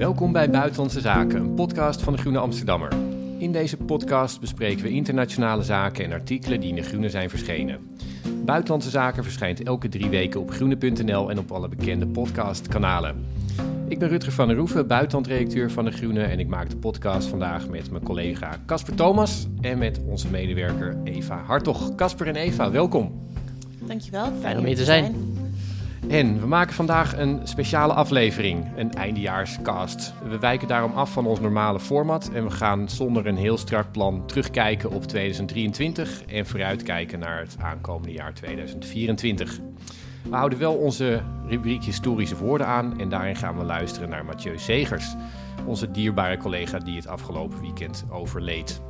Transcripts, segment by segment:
Welkom bij Buitenlandse Zaken, een podcast van de Groene Amsterdammer. In deze podcast bespreken we internationale zaken en artikelen die in de Groene zijn verschenen. Buitenlandse Zaken verschijnt elke drie weken op groene.nl en op alle bekende podcastkanalen. Ik ben Rutger van der Roeven, buitenlandredacteur van De Groene en ik maak de podcast vandaag met mijn collega Casper Thomas en met onze medewerker Eva Hartog. Casper en Eva, welkom. Dankjewel. Fijn om hier te zijn. En we maken vandaag een speciale aflevering, een eindejaarscast. We wijken daarom af van ons normale format en we gaan zonder een heel strak plan terugkijken op 2023 en vooruitkijken naar het aankomende jaar 2024. We houden wel onze rubriek historische woorden aan en daarin gaan we luisteren naar Mathieu Segers, onze dierbare collega die het afgelopen weekend overleed.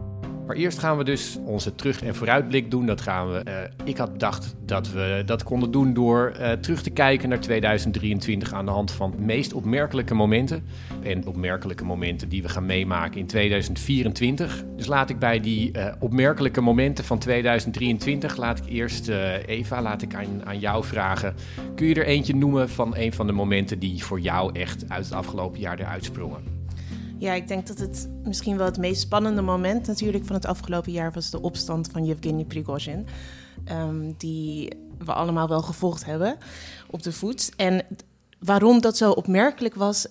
Maar eerst gaan we dus onze terug- en vooruitblik doen. Dat gaan we. eh, ik had bedacht dat we dat konden doen door eh, terug te kijken naar 2023 aan de hand van de meest opmerkelijke momenten. En opmerkelijke momenten die we gaan meemaken in 2024. Dus laat ik bij die eh, opmerkelijke momenten van 2023, laat ik eerst Eva, laat ik aan, aan jou vragen. Kun je er eentje noemen van een van de momenten die voor jou echt uit het afgelopen jaar eruit sprongen? Ja, ik denk dat het misschien wel het meest spannende moment natuurlijk van het afgelopen jaar was de opstand van Yevgeny Prigozhin. ehm, die we allemaal wel gevolgd hebben op de voet. En waarom dat zo opmerkelijk was,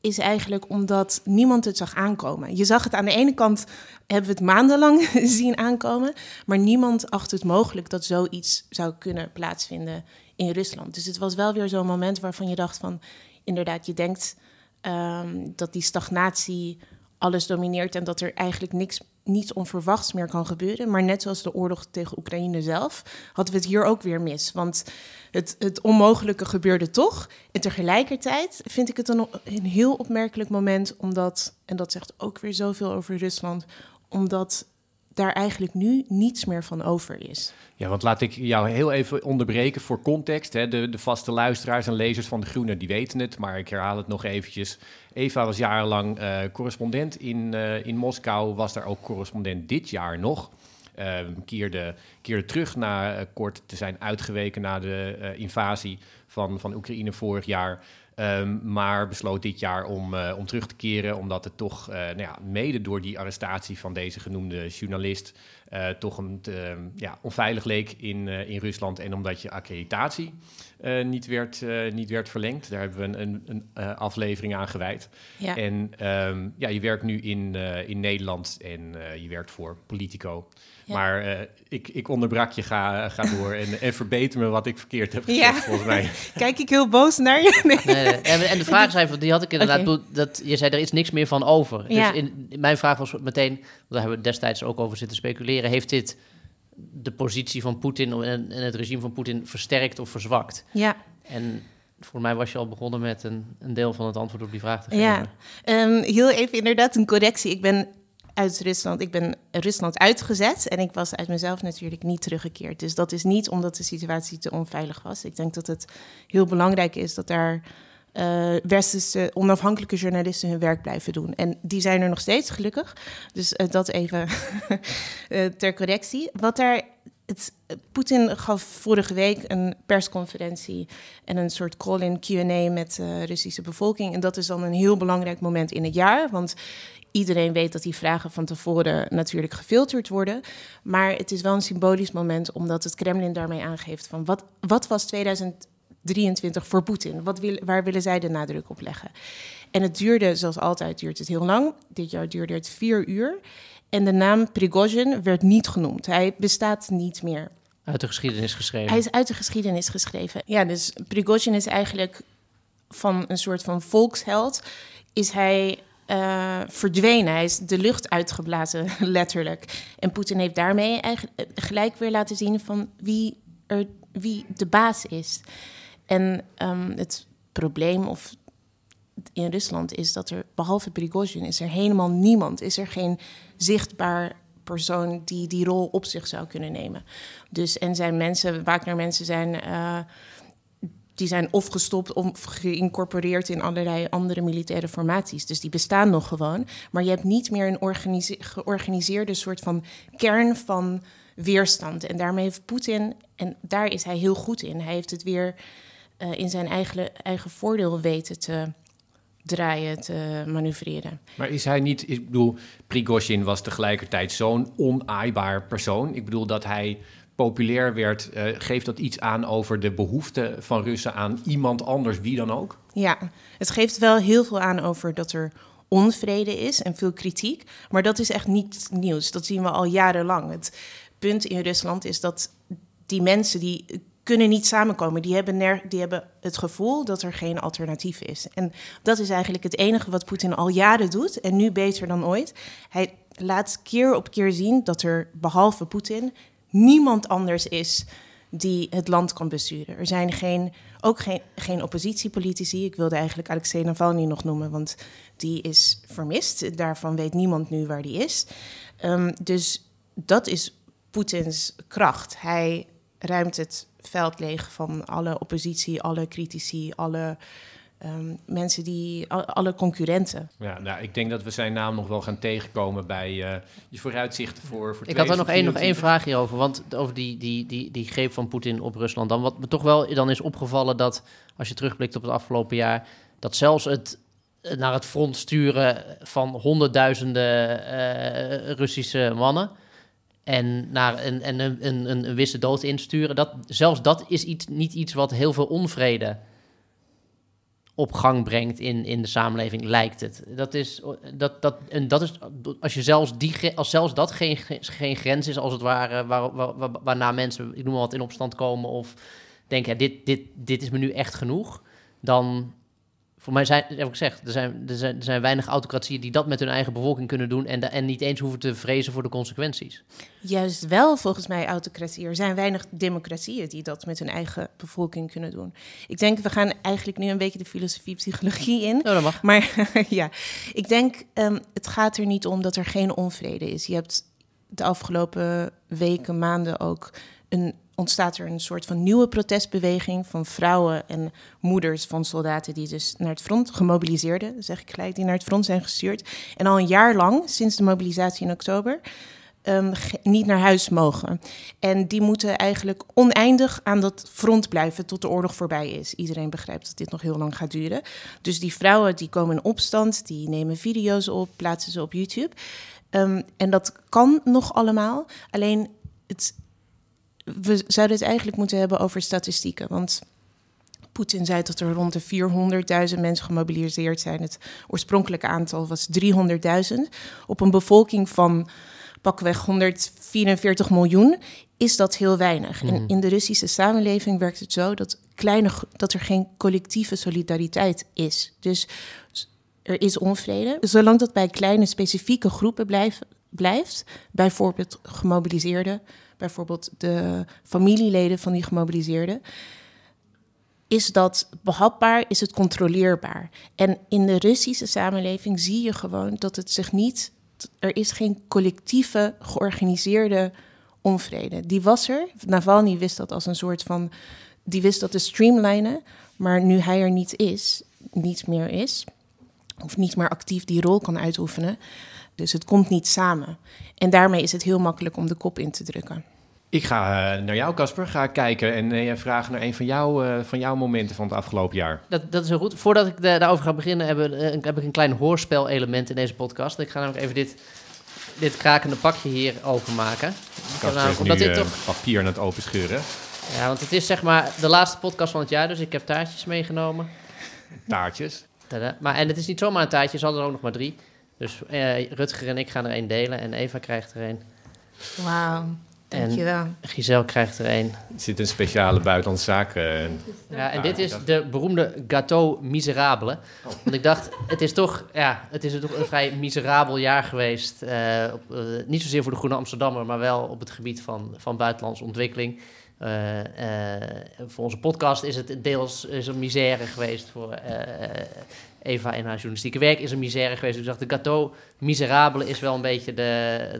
is eigenlijk omdat niemand het zag aankomen. Je zag het aan de ene kant, hebben we het maandenlang zien aankomen, maar niemand acht het mogelijk dat zoiets zou kunnen plaatsvinden in Rusland. Dus het was wel weer zo'n moment waarvan je dacht van, inderdaad, je denkt ehm, dat die stagnatie alles domineert en dat er eigenlijk niks, niets onverwachts meer kan gebeuren. Maar net zoals de oorlog tegen Oekraïne zelf, hadden we het hier ook weer mis. Want het, het onmogelijke gebeurde toch. En tegelijkertijd vind ik het een, een heel opmerkelijk moment, omdat, en dat zegt ook weer zoveel over Rusland, omdat daar eigenlijk nu niets meer van over is. Ja, want laat ik jou heel even onderbreken voor context. Hè. De, de vaste luisteraars en lezers van De Groene, die weten het, maar ik herhaal het nog eventjes. Eva was jarenlang eh, correspondent in, eh, in Moskou, was daar ook correspondent dit jaar nog. Eh, keerde, keerde terug na kort te zijn uitgeweken na de invasie van, van Oekraïne vorig jaar. Ehm, maar besloot dit jaar om, eh, om terug te keren, omdat het toch, eh, nou ja, mede door die arrestatie van deze genoemde journalist, eh, toch een, ja, onveilig leek in, in Rusland. En omdat je accreditatie niet, werd, niet werd verlengd. Daar hebben we een, een, een aflevering aan gewijd. Ja. En ehm, ja, je werkt nu in, in Nederland en je werkt voor Politico. Ja. Maar eh, ik, ik onderbrak je, ga, ga door en, en verbeter me wat ik verkeerd heb gezegd, Ja. volgens mij. Kijk ik heel boos naar je? Nee. Nee, nee. En, en de vraag zijn, die had ik inderdaad, dat je zei er is niks meer van over. Ja. Dus in, mijn vraag was meteen, want daar hebben we destijds ook over zitten speculeren, heeft dit de positie van Poetin en, en het regime van Poetin versterkt of verzwakt? Ja. En voor mij was je al begonnen met een, een deel van het antwoord op die vraag te geven. Ja, Ehm, heel even inderdaad een correctie. Ik ben uit Rusland, ik ben Rusland uitgezet en ik was uit mezelf natuurlijk niet teruggekeerd. Dus dat is niet omdat de situatie te onveilig was. Ik denk dat het heel belangrijk is dat daar eh westerse onafhankelijke journalisten hun werk blijven doen. En die zijn er nog steeds, gelukkig. Dus eh, dat even eh, ter correctie. Wat daar Poetin gaf vorige week een persconferentie en een soort call-in Q&A met de Russische bevolking. En dat is dan een heel belangrijk moment in het jaar, want iedereen weet dat die vragen van tevoren natuurlijk gefilterd worden. Maar het is wel een symbolisch moment, omdat het Kremlin daarmee aangeeft van wat, wat was 2023 voor Poetin? Wat waar willen zij de nadruk op leggen? En het duurde, zoals altijd, duurt het heel lang. Dit jaar duurde het vier uur. En de naam Prigozhin werd niet genoemd. Hij bestaat niet meer. Uit de geschiedenis geschreven. Hij is uit de geschiedenis geschreven. Ja, dus Prigozhin is eigenlijk van een soort van volksheld. Is hij eh, verdwenen. Hij is de lucht uitgeblazen, letterlijk. En Poetin heeft daarmee eigenlijk gelijk weer laten zien van wie, er, wie de baas is. En ehm, het probleem of in Rusland is dat er, behalve Prigozhin, is er helemaal niemand. Is er geen zichtbaar persoon die die rol op zich zou kunnen nemen. Dus en zijn mensen, Wagner-mensen zijn, eh, die zijn of gestopt of geïncorporeerd in allerlei andere militaire formaties. Dus die bestaan nog gewoon. Maar je hebt niet meer een organise- georganiseerde soort van kern van weerstand. En daarmee heeft Poetin, en daar is hij heel goed in, hij heeft het weer eh, in zijn eigen, eigen voordeel weten te draaien, te manoeuvreren. Maar is hij niet, ik bedoel, Prigozhin was tegelijkertijd zo'n onaaibaar persoon. Ik bedoel dat hij populair werd, uh, geeft dat iets aan over de behoefte van Russen aan iemand anders, wie dan ook? Ja, het geeft wel heel veel aan over dat er onvrede is en veel kritiek. Maar dat is echt niet nieuws. Dat zien we al jarenlang. Het punt in Rusland is dat die mensen die kunnen niet samenkomen. Die hebben, ner die hebben het gevoel dat er geen alternatief is. En dat is eigenlijk het enige wat Poetin al jaren doet. En nu beter dan ooit. Hij laat keer op keer zien dat er behalve Poetin niemand anders is die het land kan besturen. Er zijn geen, ook geen, geen oppositiepolitici. Ik wilde eigenlijk Alexei Navalny nog noemen, want die is vermist. Daarvan weet niemand nu waar die is. Um, dus dat is Poetins kracht. Hij ruimt het veld leeg van alle oppositie, alle critici, alle um, mensen die, alle concurrenten. Ja, nou, ik denk dat we zijn naam nog wel gaan tegenkomen bij uh, je vooruitzichten voor. voor ik had er nog één, nog één vraag hierover, want over die, die, die, die greep van Poetin op Rusland. Dan wat me toch wel dan is opgevallen dat als je terugblikt op het afgelopen jaar, dat zelfs het naar het front sturen van honderdduizenden uh, Russische mannen en naar een, een, een, een, een wisse dood insturen, dat, zelfs dat is iets, niet iets wat heel veel onvrede op gang brengt in, in de samenleving, lijkt het. Dat is, dat, dat, en dat is als, je zelfs die, als zelfs dat geen, geen grens is, als het ware, waar, waar, waar, waarna mensen, ik noem maar wat, in opstand komen of denken, dit, dit, dit is me nu echt genoeg, dan, voor mij zijn, heb ik gezegd, er zijn, er, zijn, er zijn weinig autocratieën die dat met hun eigen bevolking kunnen doen en, en niet eens hoeven te vrezen voor de consequenties. Juist wel, volgens mij, autocratie. Er zijn weinig democratieën die dat met hun eigen bevolking kunnen doen. Ik denk, we gaan eigenlijk nu een beetje de filosofie-psychologie in. Oh, dat mag. Maar ja, ik denk, um, het gaat er niet om dat er geen onvrede is. Je hebt de afgelopen weken, maanden ook een ontstaat er een soort van nieuwe protestbeweging van vrouwen en moeders van soldaten die dus naar het front gemobiliseerden, zeg ik gelijk, die naar het front zijn gestuurd. En al een jaar lang, sinds de mobilisatie in oktober, um, niet naar huis mogen. En die moeten eigenlijk oneindig aan dat front blijven tot de oorlog voorbij is. Iedereen begrijpt dat dit nog heel lang gaat duren. Dus die vrouwen die komen in opstand, die nemen video's op, plaatsen ze op YouTube. Um, en dat kan nog allemaal. Alleen het we zouden het eigenlijk moeten hebben over statistieken. Want Poetin zei dat er rond de 400.000 mensen gemobiliseerd zijn. Het oorspronkelijke aantal was 300.000. Op een bevolking van pakweg 144 miljoen is dat heel weinig. En mhm. in de Russische samenleving werkt het zo dat, kleine, dat er geen collectieve solidariteit is. Dus er is onvrede. Zolang dat bij kleine specifieke groepen blijft, blijft bijvoorbeeld gemobiliseerden, bijvoorbeeld de familieleden van die gemobiliseerden, is dat behapbaar, is het controleerbaar. En in de Russische samenleving zie je gewoon dat het zich niet, er is geen collectieve, georganiseerde onvrede. Die was er. Navalny wist dat als een soort van, die wist dat te streamlinen, maar nu hij er niet is, niet meer is, of niet meer actief die rol kan uitoefenen. Dus het komt niet samen. En daarmee is het heel makkelijk om de kop in te drukken. Ik ga uh, naar jou, Casper. Ga kijken en uh, vragen naar een van, jou, uh, van jouw momenten van het afgelopen jaar. Dat, dat is heel goed. Voordat ik daarover ga beginnen, heb, heb ik een klein hoorspel-element in deze podcast. Ik ga namelijk even dit, dit krakende pakje hier openmaken. Casper is omdat nu, dit toch... papier aan het openscheuren. Ja, want het is zeg maar de laatste podcast van het jaar, dus ik heb taartjes meegenomen. Taartjes? Tada. Maar, en het is niet zomaar een taartje, ze hadden er ook nog maar drie. Dus Rutger en ik gaan er één delen en Eva krijgt er één. Wauw. Dankjewel. En Giselle krijgt er een. Er zit een speciale buitenlandse zaak. Uh, ja, en dit is de beroemde Gâteau Miserable. Oh. Want ik dacht, het is toch, ja, het is toch een vrij miserabel jaar geweest. Uh, op, uh, niet zozeer voor de Groene Amsterdammer, maar wel op het gebied van, van buitenlandse ontwikkeling. voor onze podcast is het deels is een misère geweest voor Eva en haar journalistieke werk is een misère geweest. Dus ik dacht, de gâteau miserabele is wel een beetje de,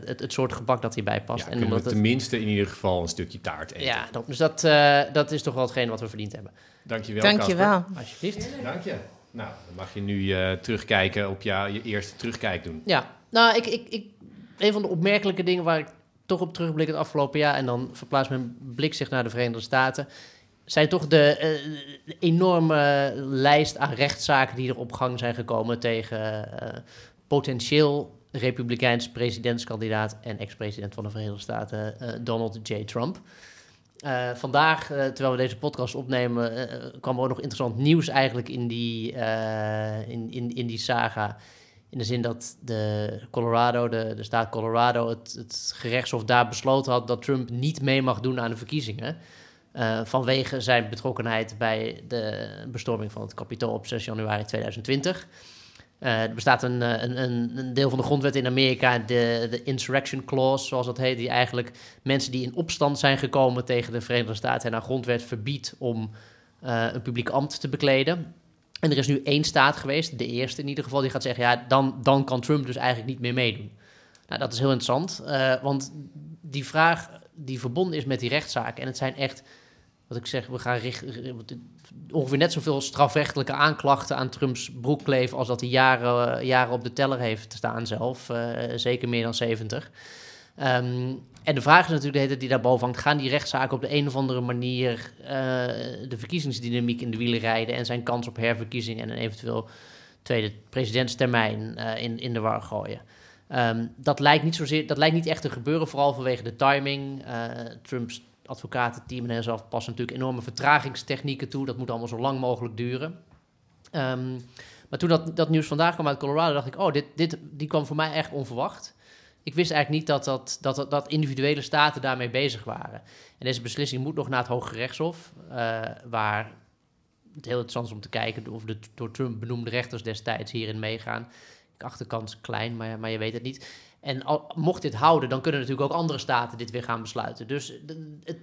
het, het soort gebak dat hierbij past. Ja, en omdat tenminste in ieder geval een stukje taart eten. Ja, dat, dus dat, uh, dat is toch wel hetgeen wat we verdiend hebben. Dankjewel, Dankjewel. Alsjeblieft. Dank je. Nou, dan mag je nu uh, terugkijken op jou, je eerste terugkijk doen. Ja, nou, ik, ik, ik, een van de opmerkelijke dingen waar ik toch op terugblik het afgelopen jaar... en dan verplaatst mijn blik zich naar de Verenigde Staten zijn toch de, uh, enorme lijst aan rechtszaken die er op gang zijn gekomen tegen uh, potentieel republikeins presidentskandidaat en ex-president van de Verenigde Staten, uh, Donald J. Trump. vandaag, terwijl we deze podcast opnemen, kwam er ook nog interessant nieuws eigenlijk in die, in, in, in die saga. In de zin dat de Colorado, de, de staat Colorado, het, het gerechtshof daar besloten had dat Trump niet mee mag doen aan de verkiezingen. Uh, vanwege zijn betrokkenheid bij de bestorming van het Capitool op 6 januari 2020. Uh, er bestaat een, een, een, deel van de grondwet in Amerika, de, de Insurrection Clause, zoals dat heet, die eigenlijk mensen die in opstand zijn gekomen tegen de Verenigde Staten en haar grondwet verbiedt om een publiek ambt te bekleden. En er is nu één staat geweest, de eerste in ieder geval, die gaat zeggen: ja, dan, dan kan Trump dus eigenlijk niet meer meedoen. Nou, dat is heel interessant, want die vraag die verbonden is met die rechtszaak, en het zijn echt wat ik zeg, we gaan richten ongeveer net zoveel strafrechtelijke aanklachten aan Trumps broekkleef als dat hij jaren, jaren op de teller heeft staan zelf. Uh, zeker meer dan 70. Um, ehm, en de vraag is natuurlijk de die daarboven hangt: gaan die rechtszaken op de een of andere manier uh, de verkiezingsdynamiek in de wielen rijden en zijn kans op herverkiezing en een eventueel tweede presidentstermijn uh, in, in de war gooien? Um, dat, lijkt niet zozeer, dat lijkt niet echt te gebeuren, vooral vanwege de timing. Trumps advocatenteam en zelf passen natuurlijk enorme vertragingstechnieken toe. Dat moet allemaal zo lang mogelijk duren. Um, maar toen dat, dat nieuws vandaag kwam uit Colorado, dacht ik, oh, dit, dit, die kwam voor mij echt onverwacht. Ik wist eigenlijk niet dat, dat, dat, dat individuele staten daarmee bezig waren. En deze beslissing moet nog naar het Hoge Rechtshof, uh, waar het heel interessant is om te kijken of de door Trump benoemde rechters destijds hierin meegaan. Achterkant klein, maar, maar je weet het niet. En al, mocht dit houden, dan kunnen natuurlijk ook andere staten dit weer gaan besluiten. Dus het,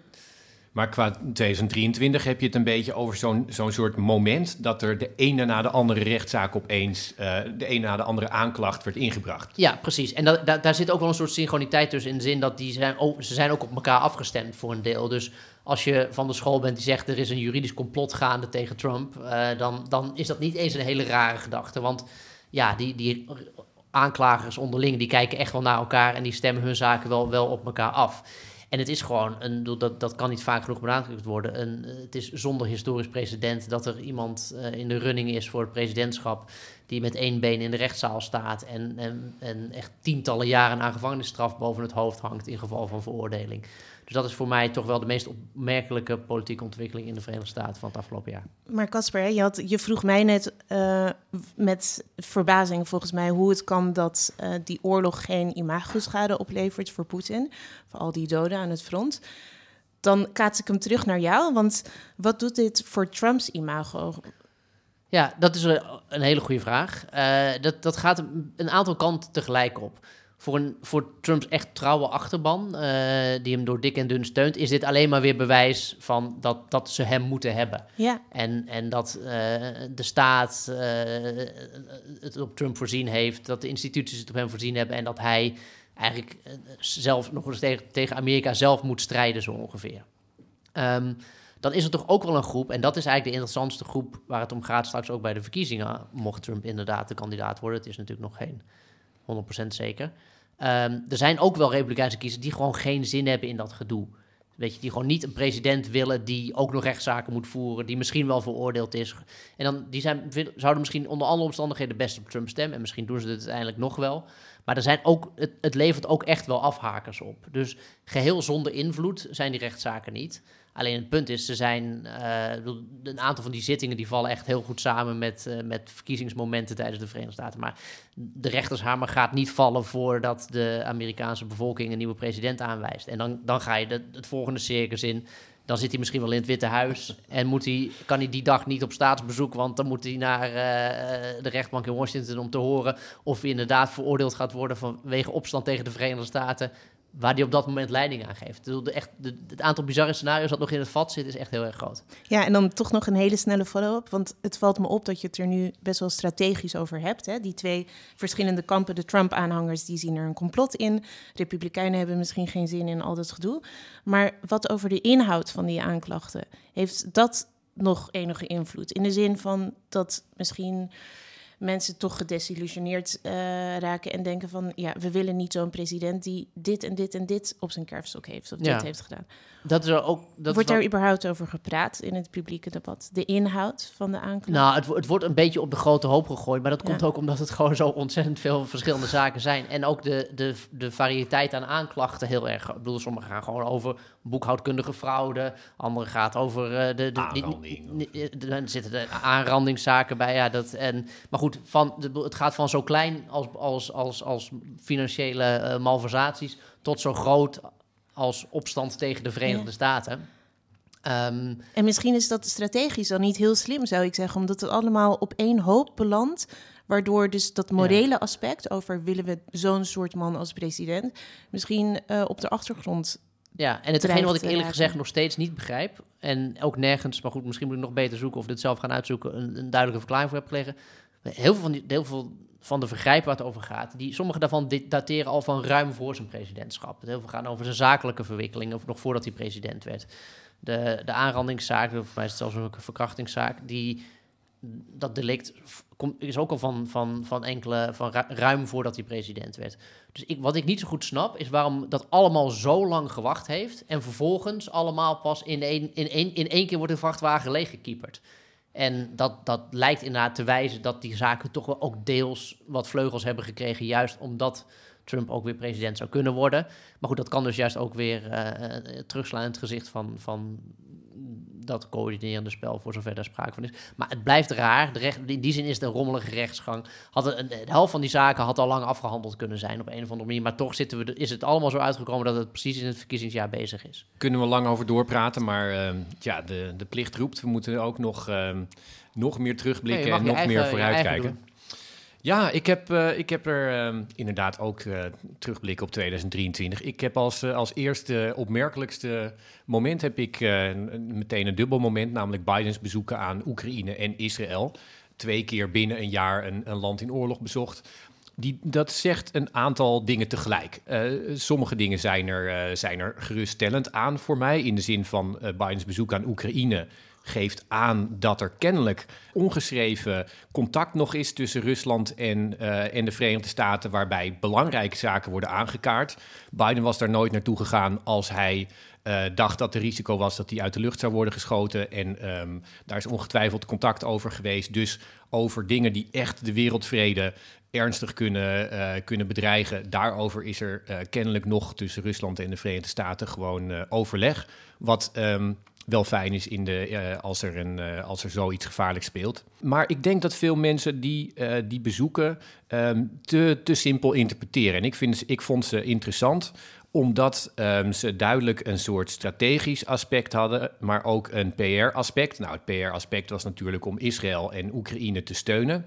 maar qua 2023 heb je het een beetje over zo'n zo'n soort moment dat er de ene na de andere rechtszaak opeens, uh, de ene na de andere aanklacht werd ingebracht. Ja, precies. En dat, daar zit ook wel een soort synchroniteit tussen in de zin dat die zijn, oh, ze zijn ook op elkaar afgestemd voor een deel. Dus als je van de school bent die zegt er is een juridisch complot gaande tegen Trump, uh, dan, dan is dat niet eens een hele rare gedachte. Want ja, die, die aanklagers onderling, die kijken echt wel naar elkaar en die stemmen hun zaken wel, wel op elkaar af. En het is gewoon, een, dat, dat kan niet vaak genoeg benadrukt worden. Een, het is zonder historisch precedent dat er iemand uh, in de running is voor het presidentschap. die met één been in de rechtszaal staat. En, en, en echt tientallen jaren aan gevangenisstraf boven het hoofd hangt. in geval van veroordeling. Dus dat is voor mij toch wel de meest opmerkelijke politieke ontwikkeling in de Verenigde Staten van het afgelopen jaar. Maar Casper, je, je vroeg mij net uh, met verbazing volgens mij hoe het kan dat uh, die oorlog geen imagoschade oplevert voor Poetin, voor al die doden aan het front. Dan kaats ik hem terug naar jou, want wat doet dit voor Trumps imago? Ja, dat is een, een hele goede vraag. Uh, dat, dat gaat een aantal kanten tegelijk op voor, een, voor Trumps echt trouwe achterban, uh, die hem door dik en dun steunt, is dit alleen maar weer bewijs van dat, dat ze hem moeten hebben. Ja. En, en dat uh, de staat uh, het op Trump voorzien heeft, dat de instituties het op hem voorzien hebben en dat hij eigenlijk zelf nog eens tegen, tegen Amerika zelf moet strijden, zo ongeveer. Um, dan is er toch ook wel een groep, en dat is eigenlijk de interessantste groep waar het om gaat straks ook bij de verkiezingen, mocht Trump inderdaad de kandidaat worden. Het is natuurlijk nog geen 100% zeker. Ehm, er zijn ook wel Republikeinse kiezers die gewoon geen zin hebben in dat gedoe. Weet je, die gewoon niet een president willen die ook nog rechtszaken moet voeren, die misschien wel veroordeeld is. En dan, die zijn, zouden misschien onder alle omstandigheden best op Trump stemmen. En misschien doen ze het uiteindelijk nog wel. Maar er zijn ook, het, het levert ook echt wel afhakers op. Dus geheel zonder invloed zijn die rechtszaken niet. Alleen het punt is, ze zijn, uh, een aantal van die zittingen die vallen echt heel goed samen met, uh, met verkiezingsmomenten tijdens de Verenigde Staten. Maar de rechtershamer gaat niet vallen voordat de Amerikaanse bevolking een nieuwe president aanwijst. En dan, dan ga je de, het volgende circus in. Dan zit hij misschien wel in het Witte Huis. En moet hij, kan hij die dag niet op staatsbezoek, want dan moet hij naar uh, de rechtbank in Washington om te horen of hij inderdaad veroordeeld gaat worden vanwege opstand tegen de Verenigde Staten waar die op dat moment leiding aan geeft. De, echt, het aantal bizarre scenario's dat nog in het vat zit, is echt heel erg groot. Ja, en dan toch nog een hele snelle follow-up. Want het valt me op dat je het er nu best wel strategisch over hebt. Hè? Die twee verschillende kampen, de Trump-aanhangers, die zien er een complot in. Republikeinen hebben misschien geen zin in al dat gedoe. Maar wat over de inhoud van die aanklachten? Heeft dat nog enige invloed? In de zin van dat misschien mensen toch gedesillusioneerd uh, raken en denken van ja, we willen niet zo'n president die dit en dit en dit op zijn kerfstok heeft of dit heeft gedaan. Dat is ook. Dat wordt er überhaupt over gepraat in het publieke debat? De inhoud van de aanklacht? Nou, het, het wordt een beetje op de grote hoop gegooid, maar dat komt ook omdat het gewoon zo ontzettend veel verschillende zaken zijn en ook de, de, de variëteit aan aanklachten heel erg. Ik bedoel, sommige gaan gewoon over boekhoudkundige fraude, andere gaat over uh, de, de, die, er zitten de aanrandingszaken bij, ja dat en maar goed, van, het gaat van zo klein als, als, als, als financiële uh, malversaties tot zo groot als opstand tegen de Verenigde Staten. Um, en misschien is dat strategisch dan niet heel slim, zou ik zeggen, omdat het allemaal op één hoop belandt. Waardoor dus dat morele aspect over willen we zo'n soort man als president, misschien uh, op de achtergrond. Ja, en hetgeen wat ik eerlijk gezegd nog steeds niet begrijp, en ook nergens, maar goed, misschien moet ik nog beter zoeken of dit zelf gaan uitzoeken, een, een duidelijke verklaring voor heb gelegen Heel veel van, die, heel veel van de vergrijpen waar het over gaat, die, sommige daarvan dateren al van ruim voor zijn presidentschap. Heel veel gaan over zijn zakelijke verwikkelingen, of nog voordat hij president werd. De, de aanrandingszaak, of mij is het zelfs ook een verkrachtingszaak, die, dat delict is ook al van, van, van enkele, van ruim voordat hij president werd. Dus ik, wat ik niet zo goed snap, is waarom dat allemaal zo lang gewacht heeft en vervolgens allemaal pas in één, in één, in één keer wordt de vrachtwagen leeggekieperd. En dat, dat lijkt inderdaad te wijzen dat die zaken toch wel ook deels wat vleugels hebben gekregen, juist omdat Trump ook weer president zou kunnen worden. Maar goed, dat kan dus juist ook weer uh, terugslaan in het gezicht van, van dat coördinerende spel, voor zover daar sprake van is. Maar het blijft raar. De recht, in die zin is het een rommelige rechtsgang. Had een, de helft van die zaken had al lang afgehandeld kunnen zijn op een of andere manier. Maar toch zitten we, is het allemaal zo uitgekomen dat het precies in het verkiezingsjaar bezig is. Kunnen we lang over doorpraten, maar uh, ja, de, de plicht roept. We moeten ook nog, uh, nog meer terugblikken en nog meer vooruitkijken. Ja, ik heb, uh, ik heb er uh, inderdaad ook uh, terugblik op 2023. Ik heb als, als eerste opmerkelijkste moment heb ik meteen een dubbel moment, namelijk Bidens bezoeken aan Oekraïne en Israël. Twee keer binnen een jaar een, een land in oorlog bezocht. Die, dat zegt een aantal dingen tegelijk. sommige dingen zijn er, zijn er geruststellend aan voor mij. In de zin van Bidens bezoek aan Oekraïne geeft aan dat er kennelijk ongeschreven contact nog is tussen Rusland en, uh, en de Verenigde Staten, waarbij belangrijke zaken worden aangekaart. Biden was daar nooit naartoe gegaan als hij uh, dacht dat er risico was dat hij uit de lucht zou worden geschoten. En um, daar is ongetwijfeld contact over geweest. Dus over dingen die echt de wereldvrede ernstig kunnen, uh, kunnen bedreigen. Daarover is er kennelijk nog tussen Rusland en de Verenigde Staten gewoon overleg. Wat um, wel fijn is in de, uh, als, er een, uh, als er zoiets gevaarlijks speelt. Maar ik denk dat veel mensen die, uh, die bezoeken um, te, te simpel interpreteren. En ik, vind, ik vond ze interessant omdat um, ze duidelijk een soort strategisch aspect hadden, maar ook een PR-aspect. Nou, het PR-aspect was natuurlijk om Israël en Oekraïne te steunen.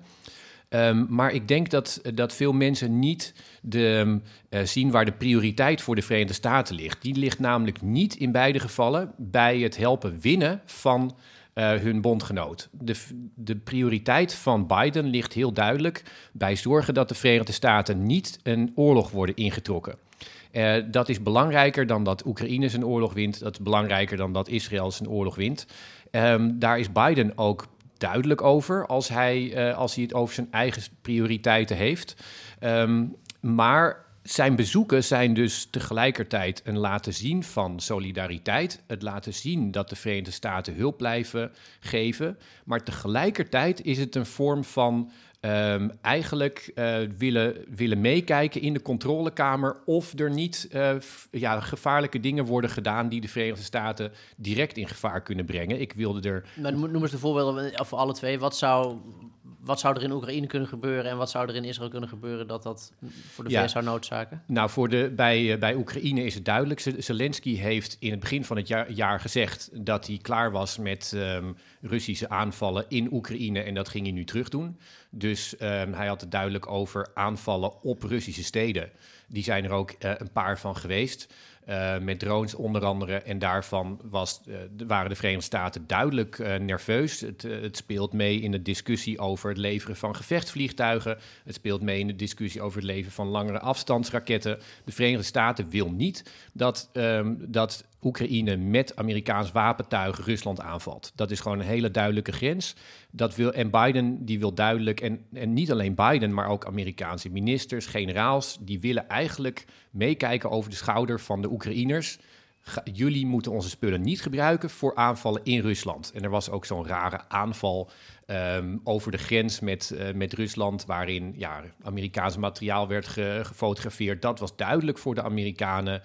Um, maar ik denk dat, dat veel mensen niet de, uh, zien waar de prioriteit voor de Verenigde Staten ligt. Die ligt namelijk niet in beide gevallen bij het helpen winnen van uh, hun bondgenoot. De, de prioriteit van Biden ligt heel duidelijk bij zorgen dat de Verenigde Staten niet een oorlog worden ingetrokken. Dat is belangrijker dan dat Oekraïne zijn oorlog wint. Dat is belangrijker dan dat Israël zijn oorlog wint. Um, daar is Biden ook duidelijk over als hij, uh, als hij het over zijn eigen prioriteiten heeft. Um, maar zijn bezoeken zijn dus tegelijkertijd een laten zien van solidariteit. Het laten zien dat de Verenigde Staten hulp blijven geven. Maar tegelijkertijd is het een vorm van um, eigenlijk uh, willen, willen meekijken in de controlekamer of er niet uh, ja, gevaarlijke dingen worden gedaan die de Verenigde Staten direct in gevaar kunnen brengen. Ik wilde er. Maar noem eens de voorbeelden voor alle twee. Wat zou, wat zou er in Oekraïne kunnen gebeuren en wat zou er in Israël kunnen gebeuren dat dat voor de VS zou noodzaken? Nou, voor de, bij, bij Oekraïne is het duidelijk. Zelensky heeft in het begin van het jaar, jaar gezegd dat hij klaar was met um, Russische aanvallen in Oekraïne en dat ging hij nu terug doen. Dus um, hij had het duidelijk over aanvallen op Russische steden. Die zijn er ook uh, een paar van geweest. uh, met drones onder andere. En daarvan was, uh, waren de Verenigde Staten duidelijk nerveus. Het, het, speelt mee in de discussie over het leveren van gevechtsvliegtuigen. Het speelt mee in de discussie over het leveren van langere afstandsraketten. De Verenigde Staten wil niet dat, um, dat Oekraïne met Amerikaans wapentuig Rusland aanvalt. Dat is gewoon een hele duidelijke grens. Dat wil, en Biden die wil duidelijk, en, en niet alleen Biden, maar ook Amerikaanse ministers, generaals, die willen eigenlijk meekijken over de schouder van de Oekraïners. Jullie moeten onze spullen niet gebruiken voor aanvallen in Rusland. En er was ook zo'n rare aanval um, over de grens met, uh, met Rusland, waarin ja, Amerikaans materiaal werd ge gefotografeerd. Dat was duidelijk voor de Amerikanen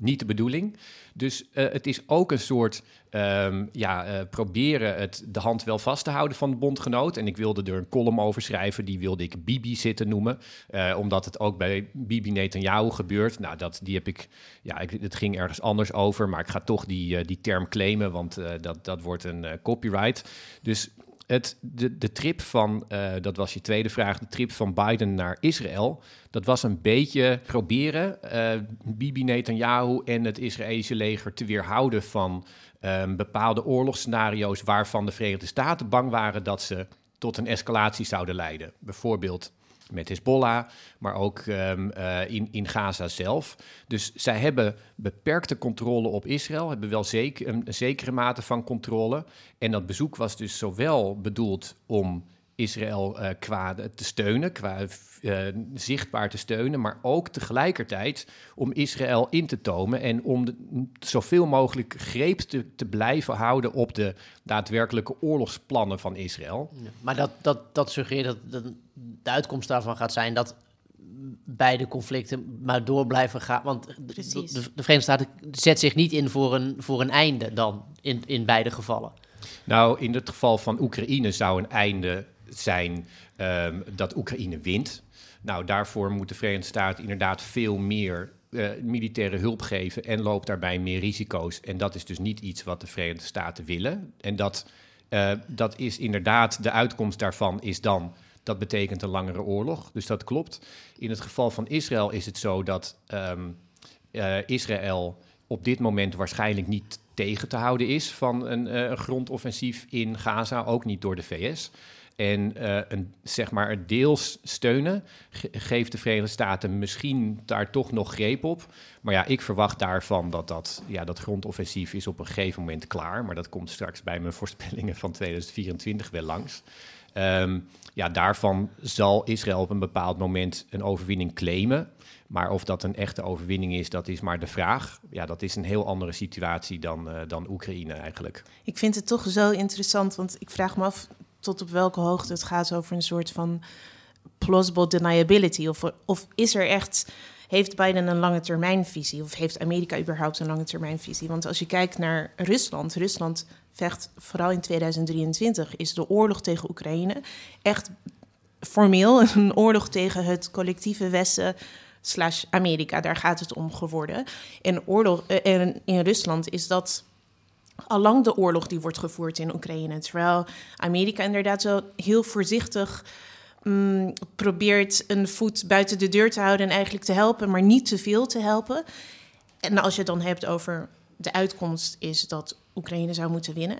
niet de bedoeling. Dus uh, het is ook een soort um, ja, uh, proberen het de hand wel vast te houden van de bondgenoot. En ik wilde er een column over schrijven, die wilde ik Bibi zitten noemen. Uh, omdat het ook bij Bibi Netanyahu gebeurt. Nou, dat, die heb ik, ja, ik, het ging ergens anders over, maar ik ga toch die, die term claimen, want dat, dat wordt een copyright. Dus het, de, de trip van, uh, dat was je tweede vraag, de trip van Biden naar Israël, dat was een beetje proberen uh, Bibi Netanyahu en het Israëlische leger te weerhouden van um, bepaalde oorlogsscenario's waarvan de Verenigde Staten bang waren dat ze tot een escalatie zouden leiden. Bijvoorbeeld met Hezbollah, maar ook um, uh, in, in Gaza zelf. Dus zij hebben beperkte controle op Israël, hebben wel zeker, een zekere mate van controle. En dat bezoek was dus zowel bedoeld om Israël uh, qua te steunen, qua uh, zichtbaar te steunen, maar ook tegelijkertijd om Israël in te tomen en om de, zoveel mogelijk greep te, te, blijven houden op de daadwerkelijke oorlogsplannen van Israël. Ja, maar dat, dat, dat suggereert dat, dat de uitkomst daarvan gaat zijn dat beide conflicten maar door blijven gaan. Want de, de, Verenigde Staten zet zich niet in voor een, voor een einde dan in, in beide gevallen. Nou, in het geval van Oekraïne zou een einde zijn um, dat Oekraïne wint. Nou, daarvoor moet de Verenigde Staten inderdaad veel meer uh, militaire hulp geven en loopt daarbij meer risico's. En dat is dus niet iets wat de Verenigde Staten willen. En dat, uh, dat is inderdaad, de uitkomst daarvan is dan, dat betekent een langere oorlog. Dus dat klopt. In het geval van Israël is het zo dat um, uh, Israël op dit moment waarschijnlijk niet tegen te houden is van een, een grondoffensief in Gaza, ook niet door de VS en uh, een, zeg maar deels steunen, ge geeft de Verenigde Staten misschien daar toch nog greep op. Maar ja, ik verwacht daarvan dat dat, ja, dat grondoffensief is op een gegeven moment klaar. Maar dat komt straks bij mijn voorspellingen van 2024 wel langs. Um, ja, daarvan zal Israël op een bepaald moment een overwinning claimen. Maar of dat een echte overwinning is, dat is maar de vraag. Ja, dat is een heel andere situatie dan, uh, dan Oekraïne eigenlijk. Ik vind het toch zo interessant, want ik vraag me af tot op welke hoogte het gaat over een soort van plausible deniability. Of, of is er echt, heeft Biden een lange termijnvisie? Of heeft Amerika überhaupt een lange termijnvisie? Want als je kijkt naar Rusland, Rusland vecht vooral in 2023, is de oorlog tegen Oekraïne echt formeel een oorlog tegen het collectieve Westen slash Amerika. Daar gaat het om geworden. En, oorlog, en eh, in Rusland is dat allang de oorlog die wordt gevoerd in Oekraïne. Terwijl Amerika inderdaad zo heel voorzichtig um, probeert een voet buiten de deur te houden en eigenlijk te helpen, maar niet te veel te helpen. En als je het dan hebt over de uitkomst is dat Oekraïne zou moeten winnen,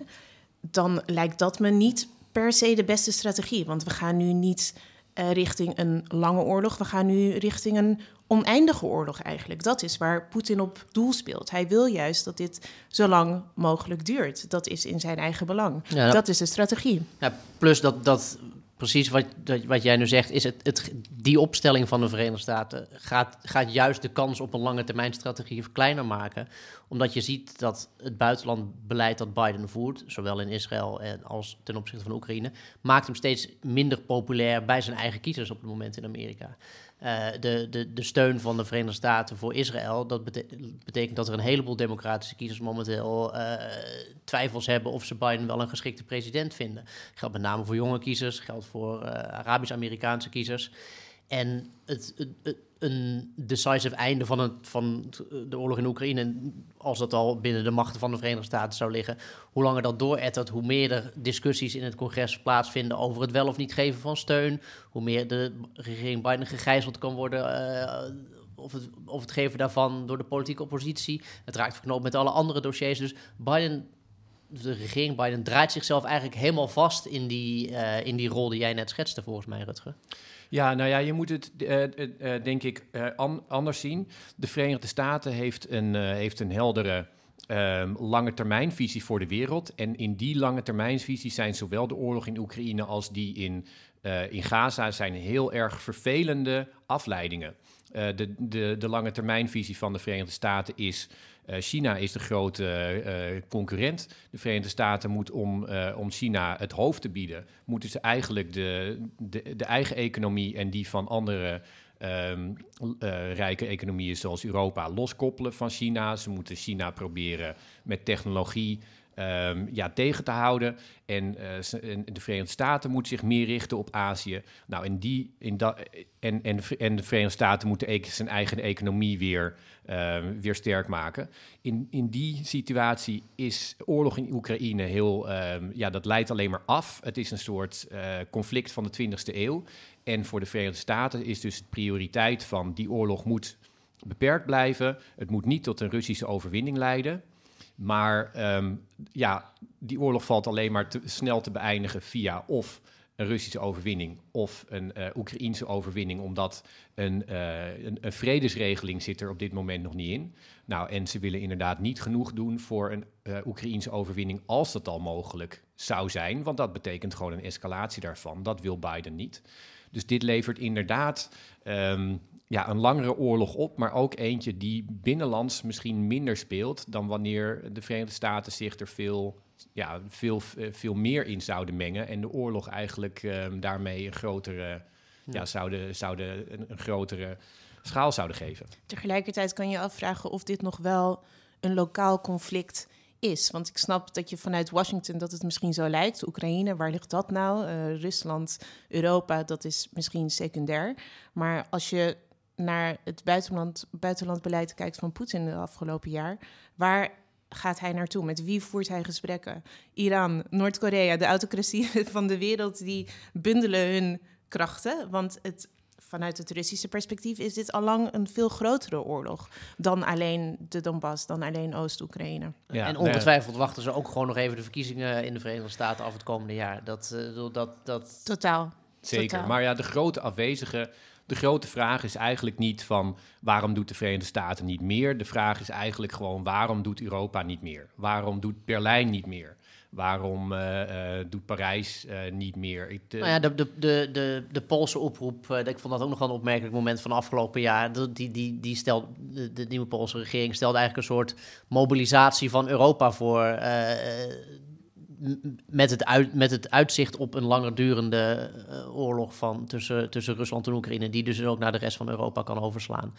dan lijkt dat me niet per se de beste strategie. Want we gaan nu niet uh, richting een lange oorlog, we gaan nu richting een oneindige oorlog eigenlijk. Dat is waar Poetin op doel speelt. Hij wil juist dat dit zo lang mogelijk duurt. Dat is in zijn eigen belang. Ja, dat is de strategie. Ja, plus dat, dat precies wat, wat jij nu zegt, is het, het, die opstelling van de Verenigde Staten gaat, gaat juist de kans op een lange termijn strategie kleiner maken. Omdat je ziet dat het buitenlandbeleid dat Biden voert, zowel in Israël en als ten opzichte van Oekraïne, maakt hem steeds minder populair bij zijn eigen kiezers op het moment in Amerika. Uh, de, de, de steun van de Verenigde Staten voor Israël, dat betekent dat er een heleboel democratische kiezers momenteel uh, twijfels hebben of ze Biden wel een geschikte president vinden. Geldt met name voor jonge kiezers, geldt voor uh, Arabisch-Amerikaanse kiezers. En het, het, een decisive einde van, het, van de oorlog in Oekraïne, als dat al binnen de machten van de Verenigde Staten zou liggen, hoe langer dat doorettert, hoe meer er discussies in het congres plaatsvinden over het wel of niet geven van steun, hoe meer de regering Biden gegijzeld kan worden uh, of, het, of het geven daarvan door de politieke oppositie. Het raakt verknoopt met alle andere dossiers. Dus Biden, de regering Biden draait zichzelf eigenlijk helemaal vast in die, uh, in die rol die jij net schetste, volgens mij, Rutger. Ja, nou ja, je moet het uh, uh, denk ik an anders zien. De Verenigde Staten heeft een, heeft een heldere um, lange termijnvisie voor de wereld. En in die lange termijnvisie zijn zowel de oorlog in Oekraïne als die in, in Gaza zijn heel erg vervelende afleidingen. De, de, de lange termijnvisie van de Verenigde Staten is China is de grote uh, concurrent. De Verenigde Staten moet om, om China het hoofd te bieden, moeten ze eigenlijk de, de, eigen economie en die van andere uh, rijke economieën zoals Europa loskoppelen van China. Ze moeten China proberen met technologie um, ja, tegen te houden. En, de Verenigde Staten moeten zich meer richten op Azië. Nou, in die, in dat, en, en, de Verenigde Staten moeten zijn eigen economie weer, uh, weer sterk maken. In, in die situatie is oorlog in Oekraïne heel, um, ja, dat leidt alleen maar af. Het is een soort uh, conflict van de 20e eeuw. En voor de Verenigde Staten is dus de prioriteit van die oorlog moet beperkt blijven. Het moet niet tot een Russische overwinning leiden. Maar um, ja, die oorlog valt alleen maar te, snel te beëindigen via of een Russische overwinning of een uh, Oekraïense overwinning, omdat een, uh, een, een, vredesregeling zit er op dit moment nog niet in. Nou, en ze willen inderdaad niet genoeg doen voor een uh, Oekraïense overwinning als dat al mogelijk zou zijn, want dat betekent gewoon een escalatie daarvan. Dat wil Biden niet. Dus dit levert inderdaad um, ja, een langere oorlog op, maar ook eentje die binnenlands misschien minder speelt dan wanneer de Verenigde Staten zich er veel, ja, veel, veel meer in zouden mengen en de oorlog eigenlijk um, daarmee een grotere, ja. ja zouden, zouden een, een grotere schaal zouden geven. Tegelijkertijd kan je afvragen of dit nog wel een lokaal conflict is. Want ik snap dat je vanuit Washington dat het misschien zo lijkt. Oekraïne, waar ligt dat nou? Uh, Rusland, Europa, dat is misschien secundair. Maar als je naar het buitenland, buitenlandbeleid kijkt van Poetin de afgelopen jaar, waar gaat hij naartoe? Met wie voert hij gesprekken? Iran, Noord-Korea, de autocratie van de wereld, die bundelen hun krachten. Want het vanuit het Russische perspectief is dit allang een veel grotere oorlog dan alleen de Donbass, dan alleen Oost-Oekraïne. Ja, en ongetwijfeld wachten ze ook gewoon nog even de verkiezingen in de Verenigde Staten af het komende jaar. Dat, uh, dat, dat... Totaal. Zeker. Totaal. Maar ja, de grote afwezige. De grote vraag is eigenlijk niet van waarom doet de Verenigde Staten niet meer. De vraag is eigenlijk gewoon waarom doet Europa niet meer? Waarom doet Berlijn niet meer? Waarom uh, uh, doet Parijs uh, niet meer? Ik, nou ja, de, de, de, de, Poolse oproep, ik vond dat ook nog wel een opmerkelijk moment van afgelopen jaar. Die, die, die stelt, de, de nieuwe Poolse regering stelde eigenlijk een soort mobilisatie van Europa voor. Met, het uit, met het uitzicht op een langer durende oorlog van tussen, tussen Rusland en Oekraïne, die dus ook naar de rest van Europa kan overslaan.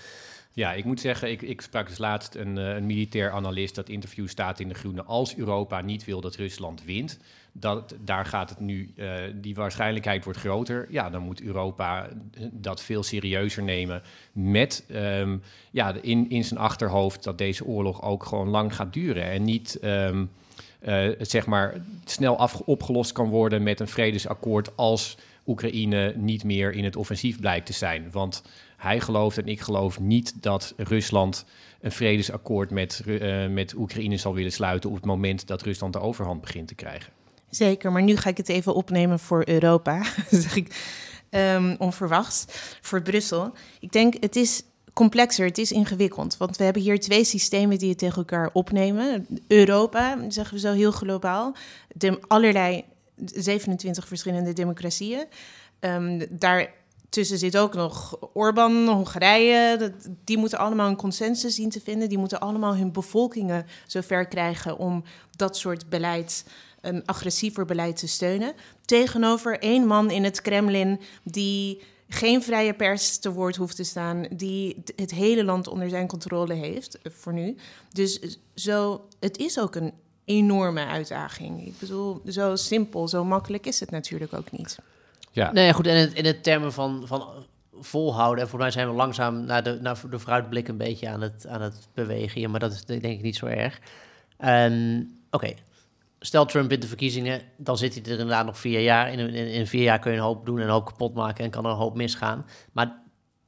Ja, ik moet zeggen, ik, ik sprak dus laatst een, uh, een militair analist. Dat interview staat in de groene. Als Europa niet wil dat Rusland wint, dat, daar gaat het nu, uh, die waarschijnlijkheid wordt groter. Ja, dan moet Europa dat veel serieuzer nemen. Met um, ja, in, in zijn achterhoofd dat deze oorlog ook gewoon lang gaat duren. En niet. Uh, zeg maar snel af, opgelost kan worden met een vredesakkoord als Oekraïne niet meer in het offensief blijkt te zijn. Want hij gelooft en ik geloof niet dat Rusland een vredesakkoord met, uh, met Oekraïne zal willen sluiten op het moment dat Rusland de overhand begint te krijgen. Zeker, maar nu ga ik het even opnemen voor Europa, zeg ik um, onverwachts, voor Brussel. Ik denk, het is complexer, het is ingewikkeld. Want we hebben hier twee systemen die het tegen elkaar opnemen. Europa, zeggen we zo heel globaal, de allerlei 27 verschillende democratieën. Um, daar tussen zit ook nog Orbán, Hongarije. Die moeten allemaal een consensus zien te vinden. Die moeten allemaal hun bevolkingen zover krijgen om dat soort beleid, een agressiever beleid te steunen. Tegenover één man in het Kremlin die geen vrije pers te woord hoeft te staan, die het hele land onder zijn controle heeft voor nu. Dus zo, het is ook een enorme uitdaging. Ik bedoel, zo simpel, zo makkelijk is het natuurlijk ook niet. Ja. Nee, goed. En in, in het termen van, van volhouden. En voor mij zijn we langzaam naar de, naar de vooruitblik een beetje aan het, aan het bewegen. Ja, maar dat is denk ik niet zo erg. Um, Oké. Okay. Stel Trump wint de verkiezingen, dan zit hij er inderdaad nog vier jaar. In, in, in vier jaar kun je een hoop doen en een hoop kapot maken en kan er een hoop misgaan. Maar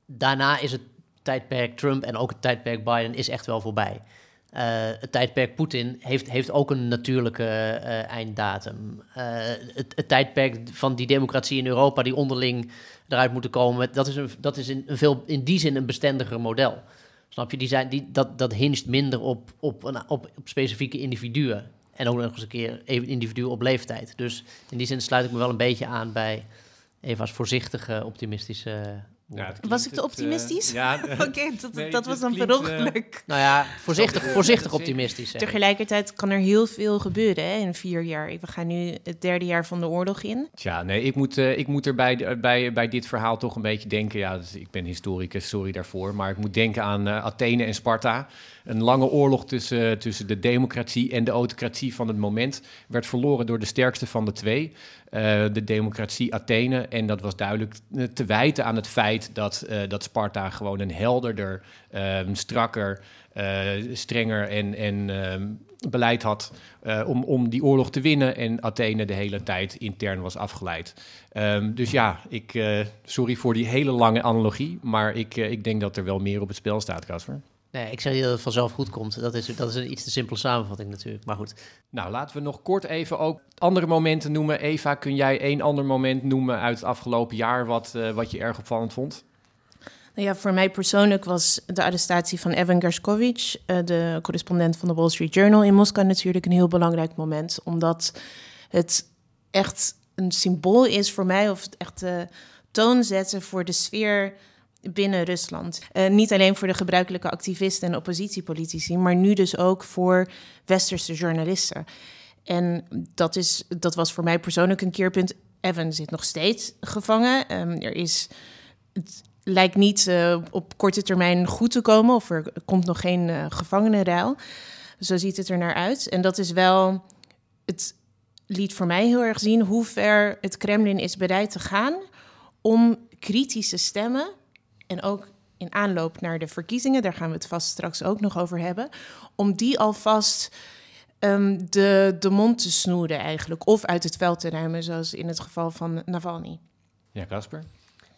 daarna is het tijdperk Trump en ook het tijdperk Biden is echt wel voorbij. Uh, het tijdperk Poetin heeft, heeft ook een natuurlijke uh, einddatum. Uh, het, het, tijdperk van die democratie in Europa, die onderling eruit moeten komen, dat is, een, dat is in, een veel, in die zin een bestendiger model. Snap je? Die zijn, die, dat, dat hinst minder op, op, op specifieke individuen. En ook nog eens een keer even individuen op leeftijd. Dus in die zin sluit ik me wel een beetje aan bij Eva's voorzichtige, optimistische ja, was ik te optimistisch? Uh, ja, Oké, dat, dat was dan per uh, nou ja, voorzichtig, voorzichtig optimistisch. Tegelijkertijd kan er heel veel gebeuren hè, in vier jaar. We gaan nu het derde jaar van de oorlog in. Tja, nee, ik moet, uh, ik moet er bij, bij, bij dit verhaal toch een beetje denken. Ja, dus ik ben historicus, sorry daarvoor. Maar ik moet denken aan Athene en Sparta. Een lange oorlog tussen, tussen de democratie en de autocratie van het moment werd verloren door de sterkste van de twee. Eh, de democratie Athene. En dat was duidelijk te wijten aan het feit dat, uh, dat Sparta gewoon een helderder, um, strakker, uh, strenger en, en um, beleid had om, om die oorlog te winnen. En Athene de hele tijd intern was afgeleid. Um, dus ja, ik, sorry voor die hele lange analogie, maar ik, ik denk dat er wel meer op het spel staat, Casper. Nee, ik zeg niet dat het vanzelf goed komt. Dat is, dat is een iets te simpele samenvatting natuurlijk, maar goed. Nou, laten we nog kort even ook andere momenten noemen. Eva, kun jij één ander moment noemen uit het afgelopen jaar wat, uh, wat je erg opvallend vond? Nou ja, voor mij persoonlijk was de arrestatie van Evan Gershkovich, uh, de correspondent van de Wall Street Journal in Moskou, natuurlijk een heel belangrijk moment. Omdat het echt een symbool is voor mij, of het echt de toon zetten voor de sfeer binnen Rusland. Uh, niet alleen voor de gebruikelijke activisten en oppositiepolitici, maar nu dus ook voor westerse journalisten. En dat, is, dat was voor mij persoonlijk een keerpunt. Evan zit nog steeds gevangen. Um, er is, het lijkt niet uh, op korte termijn goed te komen, of er komt nog geen uh. Zo ziet het er naar uit. En dat is wel, het liet voor mij heel erg zien hoe ver het Kremlin is bereid te gaan om kritische stemmen en ook in aanloop naar de verkiezingen, daar gaan we het vast straks ook nog over hebben, om die alvast um, de, de mond te snoeren eigenlijk, of uit het veld te ruimen, zoals in het geval van Navalny. Ja, Casper?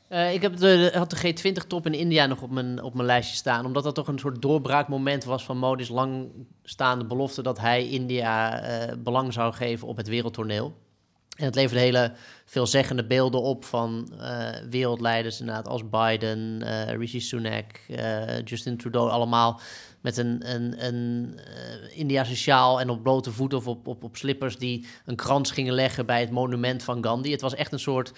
Uh, ik heb de, had de G20-top in India nog op mijn, op mijn lijstje staan. Omdat dat toch een soort doorbraakmoment was van Modi's langstaande belofte dat hij India uh, belang zou geven op het wereldtoneel. En het leverde hele veelzeggende beelden op van uh, wereldleiders inderdaad als Biden, uh, Rishi Sunak, uh, Justin Trudeau, allemaal met een, een, een Indiase sjaal en op blote voeten of op, op, op slippers die een krans gingen leggen bij het monument van Gandhi. Het was echt een soort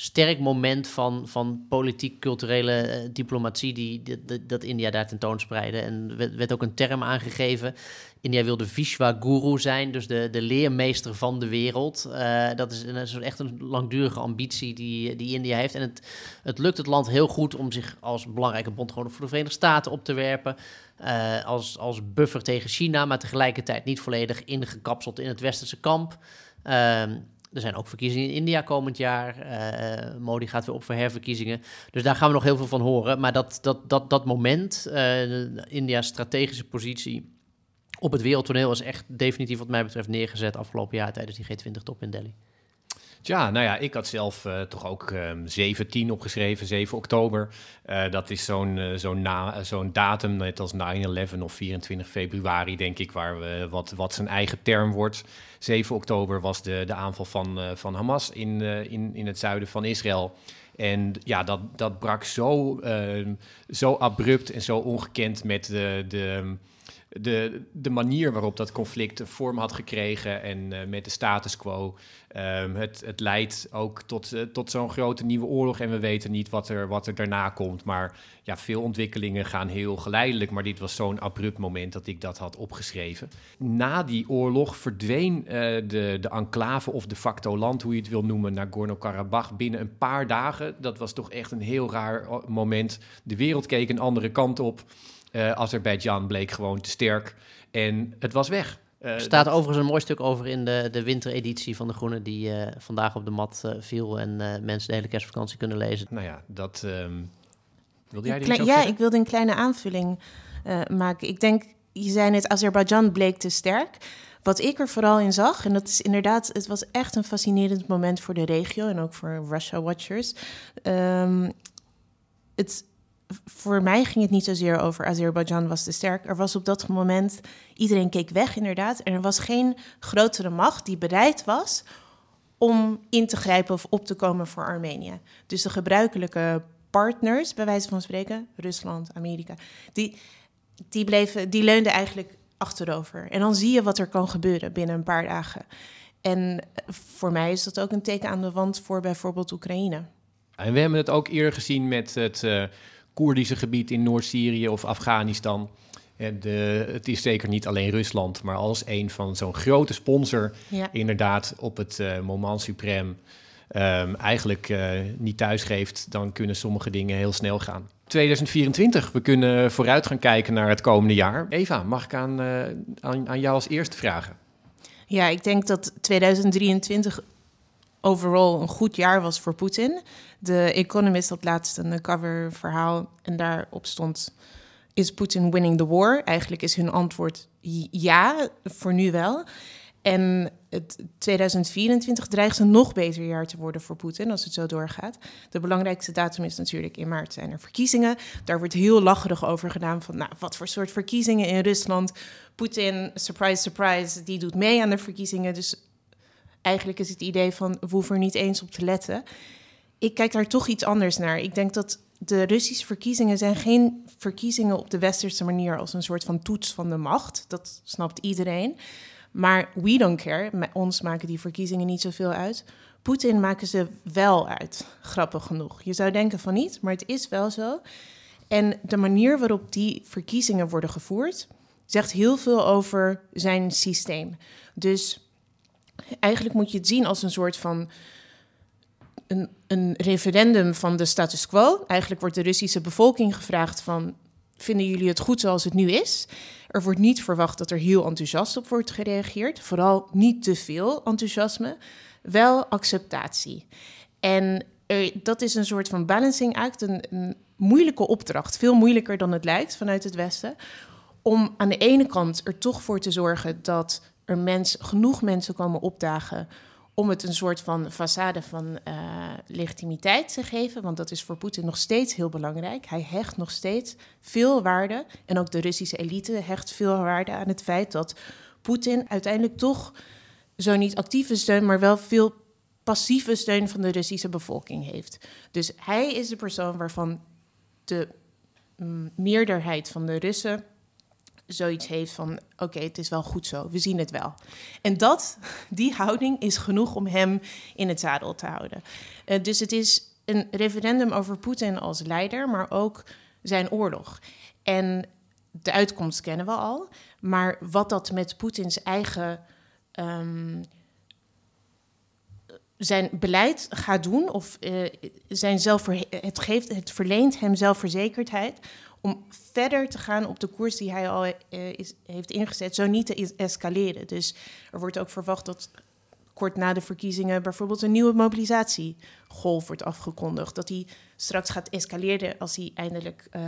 sterk moment van, van politiek-culturele diplomatie die, dat India daar tentoonspreidde. En werd, werd ook een term aangegeven India wilde Vishwa-guru zijn, dus de, de leermeester van de wereld. Uh, dat is, een, echt een langdurige ambitie die, die India heeft. En het, het lukt het land heel goed om zich als belangrijke bondgenoot voor de Verenigde Staten op te werpen. Uh, als, als buffer tegen China, maar tegelijkertijd niet volledig ingekapseld in het westerse kamp. Er zijn ook verkiezingen in India komend jaar. Uh, Modi gaat weer op voor herverkiezingen. Dus daar gaan we nog heel veel van horen. Maar dat, dat, dat, dat moment, uh, India's strategische positie op het wereldtoneel is echt definitief wat mij betreft neergezet afgelopen jaar tijdens die G20-top in Delhi. Ja, nou ja, ik had zelf uh, toch ook um, 17 opgeschreven, 7 oktober. Uh, dat is zo'n zo'n zo'n datum, net als 9-11 of 24 februari, denk ik, waar we, wat, wat zijn eigen term wordt. 7 oktober was de, de aanval van, van Hamas in, in, in het zuiden van Israël. En ja, dat, dat brak zo, ehm, zo abrupt en zo ongekend met de. de de, de manier waarop dat conflict vorm had gekregen en uh, met de status quo. Um, het, het leidt ook tot, uh, tot zo'n grote nieuwe oorlog en we weten niet wat er, wat er daarna komt. Maar ja, veel ontwikkelingen gaan heel geleidelijk, maar dit was zo'n abrupt moment dat ik dat had opgeschreven. Na die oorlog verdween uh, de, de enclave of de facto land, hoe je het wil noemen, Nagorno-Karabakh binnen een paar dagen. Dat was toch echt een heel raar moment. De wereld keek een andere kant op. Uh, Azerbeidzjan bleek gewoon te sterk en het was weg. Uh, er staat dat... overigens een mooi stuk over in de, de wintereditie van De Groene... die uh, vandaag op de mat viel en mensen de hele kerstvakantie kunnen lezen. Nou ja, dat... Um... Wilde jij die Klein, Ja, ik wilde een kleine aanvulling maken. Ik denk, je zei net, Azerbeidzjan bleek te sterk... Wat ik er vooral in zag, en dat is inderdaad, het was echt een fascinerend moment voor de regio en ook voor Russia Watchers. Um, het voor mij ging het niet zozeer over Azerbeidzjan was te sterk. Er was op dat moment, iedereen keek weg inderdaad. En er was geen grotere macht die bereid was om in te grijpen of op te komen voor Armenië. Dus de gebruikelijke partners, bij wijze van spreken, Rusland, Amerika, die, die, bleven, die leunden eigenlijk achterover. En dan zie je wat er kan gebeuren binnen een paar dagen. En voor mij is dat ook een teken aan de wand voor bijvoorbeeld Oekraïne. En we hebben het ook eerder gezien met het uh, Koerdische gebied in Noord-Syrië of Afghanistan. En de, het is zeker niet alleen Rusland, maar als een van zo'n grote sponsor, ja. inderdaad op het uh, moment suprem, um, eigenlijk uh, niet thuisgeeft, dan kunnen sommige dingen heel snel gaan. 2024, we kunnen vooruit gaan kijken naar het komende jaar. Eva, mag ik aan, uh, aan, aan jou als eerste vragen? Ja, ik denk dat 2023 overal een goed jaar was voor Poetin. De Economist had laatst een cover verhaal en daarop stond... Is Putin winning the war? Eigenlijk is hun antwoord ja, voor nu wel. En het 2024 dreigt een nog beter jaar te worden voor Poetin als het zo doorgaat. De belangrijkste datum is natuurlijk in maart zijn er verkiezingen. Daar wordt heel lacherig over gedaan van, nou, wat voor soort verkiezingen in Rusland. Poetin, surprise, surprise, die doet mee aan de verkiezingen. Dus eigenlijk is het idee van, we er niet eens op te letten. Ik kijk daar toch iets anders naar. Ik denk dat de Russische verkiezingen zijn geen verkiezingen op de westerse manier als een soort van toets van de macht. Dat snapt iedereen. Maar we don't care. Met ons maken die verkiezingen niet zoveel uit. Poetin maken ze wel uit, grappig genoeg. Je zou denken van niet, maar het is wel zo. En de manier waarop die verkiezingen worden gevoerd, zegt heel veel over zijn systeem. Dus eigenlijk moet je het zien als een soort van een, een referendum van de status quo. Eigenlijk wordt de Russische bevolking gevraagd van vinden jullie het goed zoals het nu is? Er wordt niet verwacht dat er heel enthousiast op wordt gereageerd. Vooral niet te veel enthousiasme. Wel acceptatie. En dat is een soort van balancing act, een, een moeilijke opdracht. Veel moeilijker dan het lijkt vanuit het Westen. Om aan de ene kant er toch voor te zorgen dat er mens, genoeg mensen komen opdagen om het een soort van façade van uh, legitimiteit te geven. Want dat is voor Poetin nog steeds heel belangrijk. Hij hecht nog steeds veel waarde. En ook de Russische elite hecht veel waarde aan het feit dat Poetin uiteindelijk toch zo niet actieve steun, maar wel veel passieve steun van de Russische bevolking heeft. Dus hij is de persoon waarvan de mm, meerderheid van de Russen zoiets heeft van: oké, het is wel goed zo, we zien het wel. En dat, die houding is genoeg om hem in het zadel te houden. Uh, dus het is een referendum over Poetin als leider, maar ook zijn oorlog. En de uitkomst kennen we al, maar wat dat met Poetins eigen. Um, zijn beleid gaat doen, of uh, zijn het, geeft, het verleent hem zelfverzekerdheid om verder te gaan op de koers die hij al uh, is, heeft ingezet, zo niet te escaleren. Dus er wordt ook verwacht dat kort na de verkiezingen bijvoorbeeld een nieuwe mobilisatiegolf wordt afgekondigd. Dat die straks gaat escaleren als hij eindelijk, uh,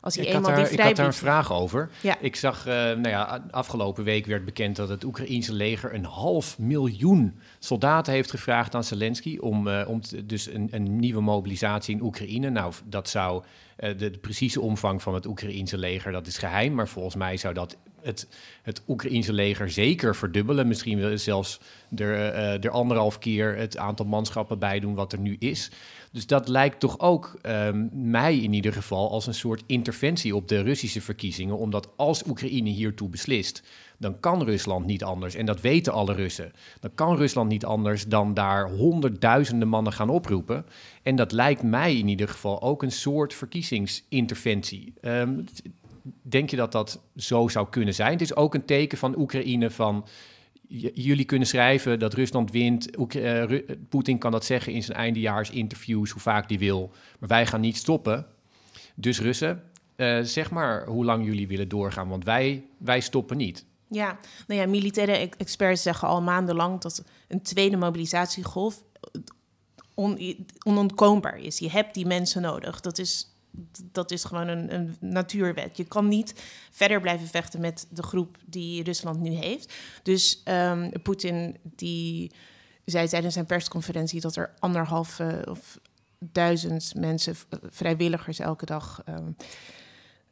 als hij ik eenmaal daar, die vrijheid... Ik had daar een vraag over. Ja. Ik zag, uh, nou ja, afgelopen week werd bekend dat het Oekraïense leger een half miljoen soldaten heeft gevraagd aan Zelensky om, uh, om dus een, een, nieuwe mobilisatie in Oekraïne. Nou, dat zou de, de, precieze omvang van het Oekraïense leger, dat is geheim, maar volgens mij zou dat het, het Oekraïense leger zeker verdubbelen. Misschien zelfs er, uh, er anderhalf keer het aantal manschappen bij doen wat er nu is. Dus dat lijkt toch ook um, mij in ieder geval als een soort interventie op de Russische verkiezingen. Omdat als Oekraïne hiertoe beslist, dan kan Rusland niet anders. En dat weten alle Russen. Dan kan Rusland niet anders dan daar honderdduizenden mannen gaan oproepen. En dat lijkt mij in ieder geval ook een soort verkiezingsinterventie. Um, denk je dat dat zo zou kunnen zijn? Het is ook een teken van Oekraïne van jullie kunnen schrijven dat Rusland wint. Uh, Poetin kan dat zeggen in zijn eindejaarsinterviews, hoe vaak die wil. Maar wij gaan niet stoppen. Dus Russen, uh, zeg maar hoe lang jullie willen doorgaan, want wij, wij stoppen niet. Ja, nou ja, militaire experts zeggen al maandenlang dat een tweede mobilisatiegolf on, onontkoombaar is. Je hebt die mensen nodig. Dat is dat is gewoon een, een, natuurwet. Je kan niet verder blijven vechten met de groep die Rusland nu heeft. Dus um, Poetin die zei tijdens zijn persconferentie dat er anderhalf of duizend mensen, vrijwilligers elke dag. Ehm,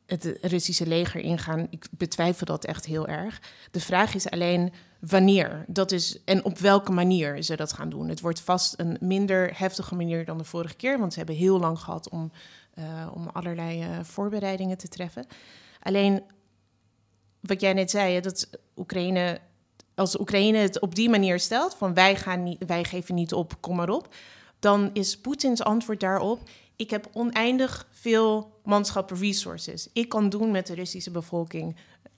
het Russische leger ingaan. Ik betwijfel dat echt heel erg. De vraag is alleen wanneer dat is en op welke manier ze dat gaan doen. Het wordt vast een minder heftige manier dan de vorige keer, want ze hebben heel lang gehad om, om allerlei uh, voorbereidingen te treffen. Alleen wat jij net zei, dat Oekraïne, als Oekraïne het op die manier stelt, van wij, gaan niet, wij geven niet op, kom maar op, dan is Poetins antwoord daarop: ik heb oneindig veel manschappen, resources. Ik kan doen met de Russische bevolking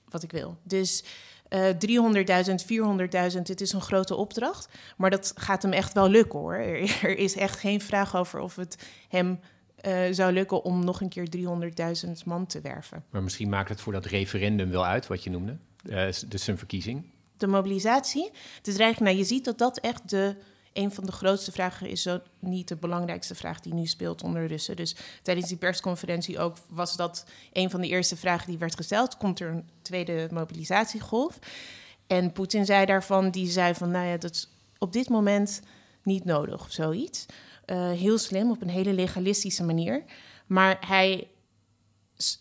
wat ik wil. Dus uh, 300.000, 400.000, het is een grote opdracht. Maar dat gaat hem echt wel lukken hoor. Er, is echt geen vraag over of het hem uh, zou lukken om nog een keer 300.000 man te werven. Maar misschien maakt het voor dat referendum wel uit, wat je noemde. Uh, dus zijn verkiezing. De mobilisatie. Het is eigenlijk, nou, je ziet dat dat echt de een van de grootste vragen is zo niet de belangrijkste vraag die nu speelt onder Russen. Dus tijdens die persconferentie ook was dat een van de eerste vragen die werd gesteld. Komt er een tweede mobilisatiegolf? En Poetin zei daarvan, die zei van, nou ja, dat is op dit moment niet nodig of zoiets. Uh, heel slim, op een hele legalistische manier. Maar hij,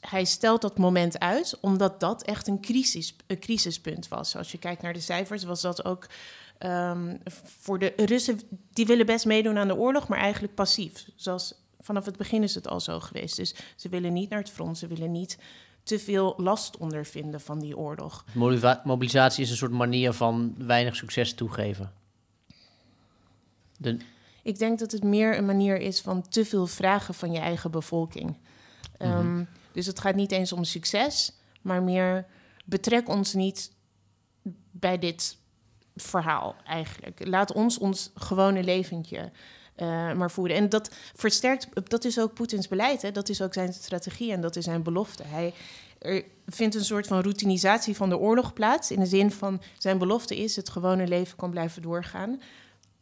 hij stelt dat moment uit, omdat dat echt een, crisis, een crisispunt was. Als je kijkt naar de cijfers, was dat ook Um, voor de Russen, die willen best meedoen aan de oorlog, maar eigenlijk passief. Zoals vanaf het begin is het al zo geweest. Dus ze willen niet naar het front, ze willen niet te veel last ondervinden van die oorlog. Mobilisatie is een soort manier van weinig succes toegeven. De... Ik denk dat het meer een manier is van te veel vragen van je eigen bevolking. Mm um, dus het gaat niet eens om succes, maar meer betrek ons niet bij dit verhaal eigenlijk. Laat ons ons gewone leventje uh, maar voeren. En dat versterkt, dat is ook Poetins beleid, hè? dat is ook zijn strategie en dat is zijn belofte. Hij er vindt een soort van routinisatie van de oorlog plaats. In de zin van zijn belofte is: het gewone leven kan blijven doorgaan.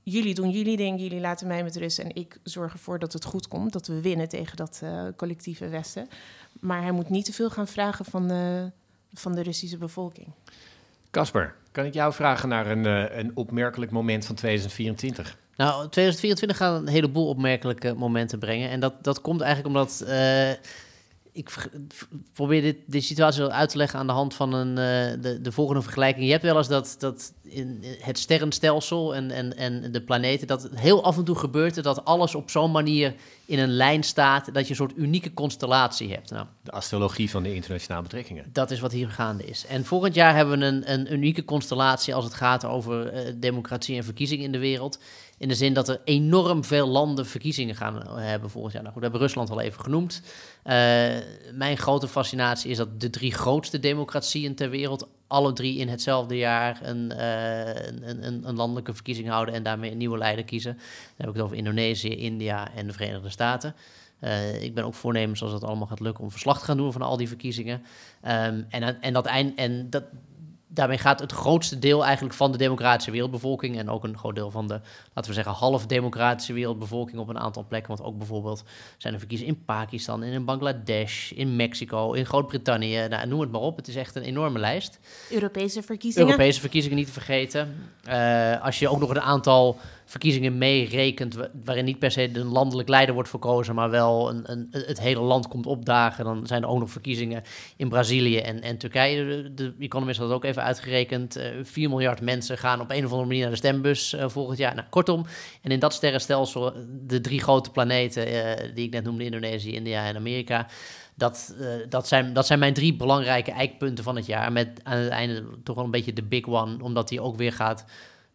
Jullie doen jullie ding, jullie laten mij met rust en ik zorg ervoor dat het goed komt, dat we winnen tegen dat uh, collectieve Westen. Maar hij moet niet te veel gaan vragen van de, van de Russische bevolking. Casper, kan ik jou vragen naar een, uh, een opmerkelijk moment van 2024? Nou, 2024 gaat een heleboel opmerkelijke momenten brengen. En dat, dat komt eigenlijk omdat. Uh, ik probeer dit, deze situatie uit te leggen aan de hand van een, uh, de, de volgende vergelijking. Je hebt wel eens dat, dat in het sterrenstelsel en, en, en de planeten, dat heel af en toe gebeurt dat alles op zo'n manier in een lijn staat, dat je een soort unieke constellatie hebt. Nou, de astrologie van de internationale betrekkingen. Dat is wat hier gaande is. En volgend jaar hebben we een, een unieke constellatie als het gaat over uh, democratie en verkiezingen in de wereld. In de zin dat er enorm veel landen verkiezingen gaan hebben volgend jaar. Nou we hebben Rusland al even genoemd. Uh, mijn grote fascinatie is dat de drie grootste democratieën ter wereld alle drie in hetzelfde jaar een, uh, een, een, een, landelijke verkiezing houden en daarmee een nieuwe leider kiezen. Dan heb ik het over Indonesië, India en de Verenigde Staten. Ik ben ook voornemens, als het allemaal gaat lukken, om verslag te gaan doen van al die verkiezingen. Um, en, en, dat, eind, en dat, daarmee gaat het grootste deel eigenlijk van de democratische wereldbevolking en ook een groot deel van de, laten we zeggen, half democratische wereldbevolking op een aantal plekken. Want ook bijvoorbeeld zijn er verkiezingen in Pakistan, in Bangladesh, in Mexico, in Groot-Brittannië. Nou, noem het maar op. Het is echt een enorme lijst. Europese verkiezingen. Europese verkiezingen niet te vergeten. Uh, als je ook nog een aantal verkiezingen meerekent, waarin niet per se een landelijk leider wordt verkozen, maar wel een, een, het hele land komt opdagen, dan zijn er ook nog verkiezingen in Brazilië en, en Turkije. De, Economist had dat ook even uitgerekend. Uh, eh, 4 miljard mensen gaan op een of andere manier naar de stembus uh, volgend jaar. Nou, kortom, en in dat sterrenstelsel, de drie grote planeten uh, die ik net noemde, Indonesië, India en Amerika. Dat, dat, zijn, dat zijn mijn drie belangrijke eikpunten van het jaar. Met aan het einde toch wel een beetje de big one, omdat die ook weer gaat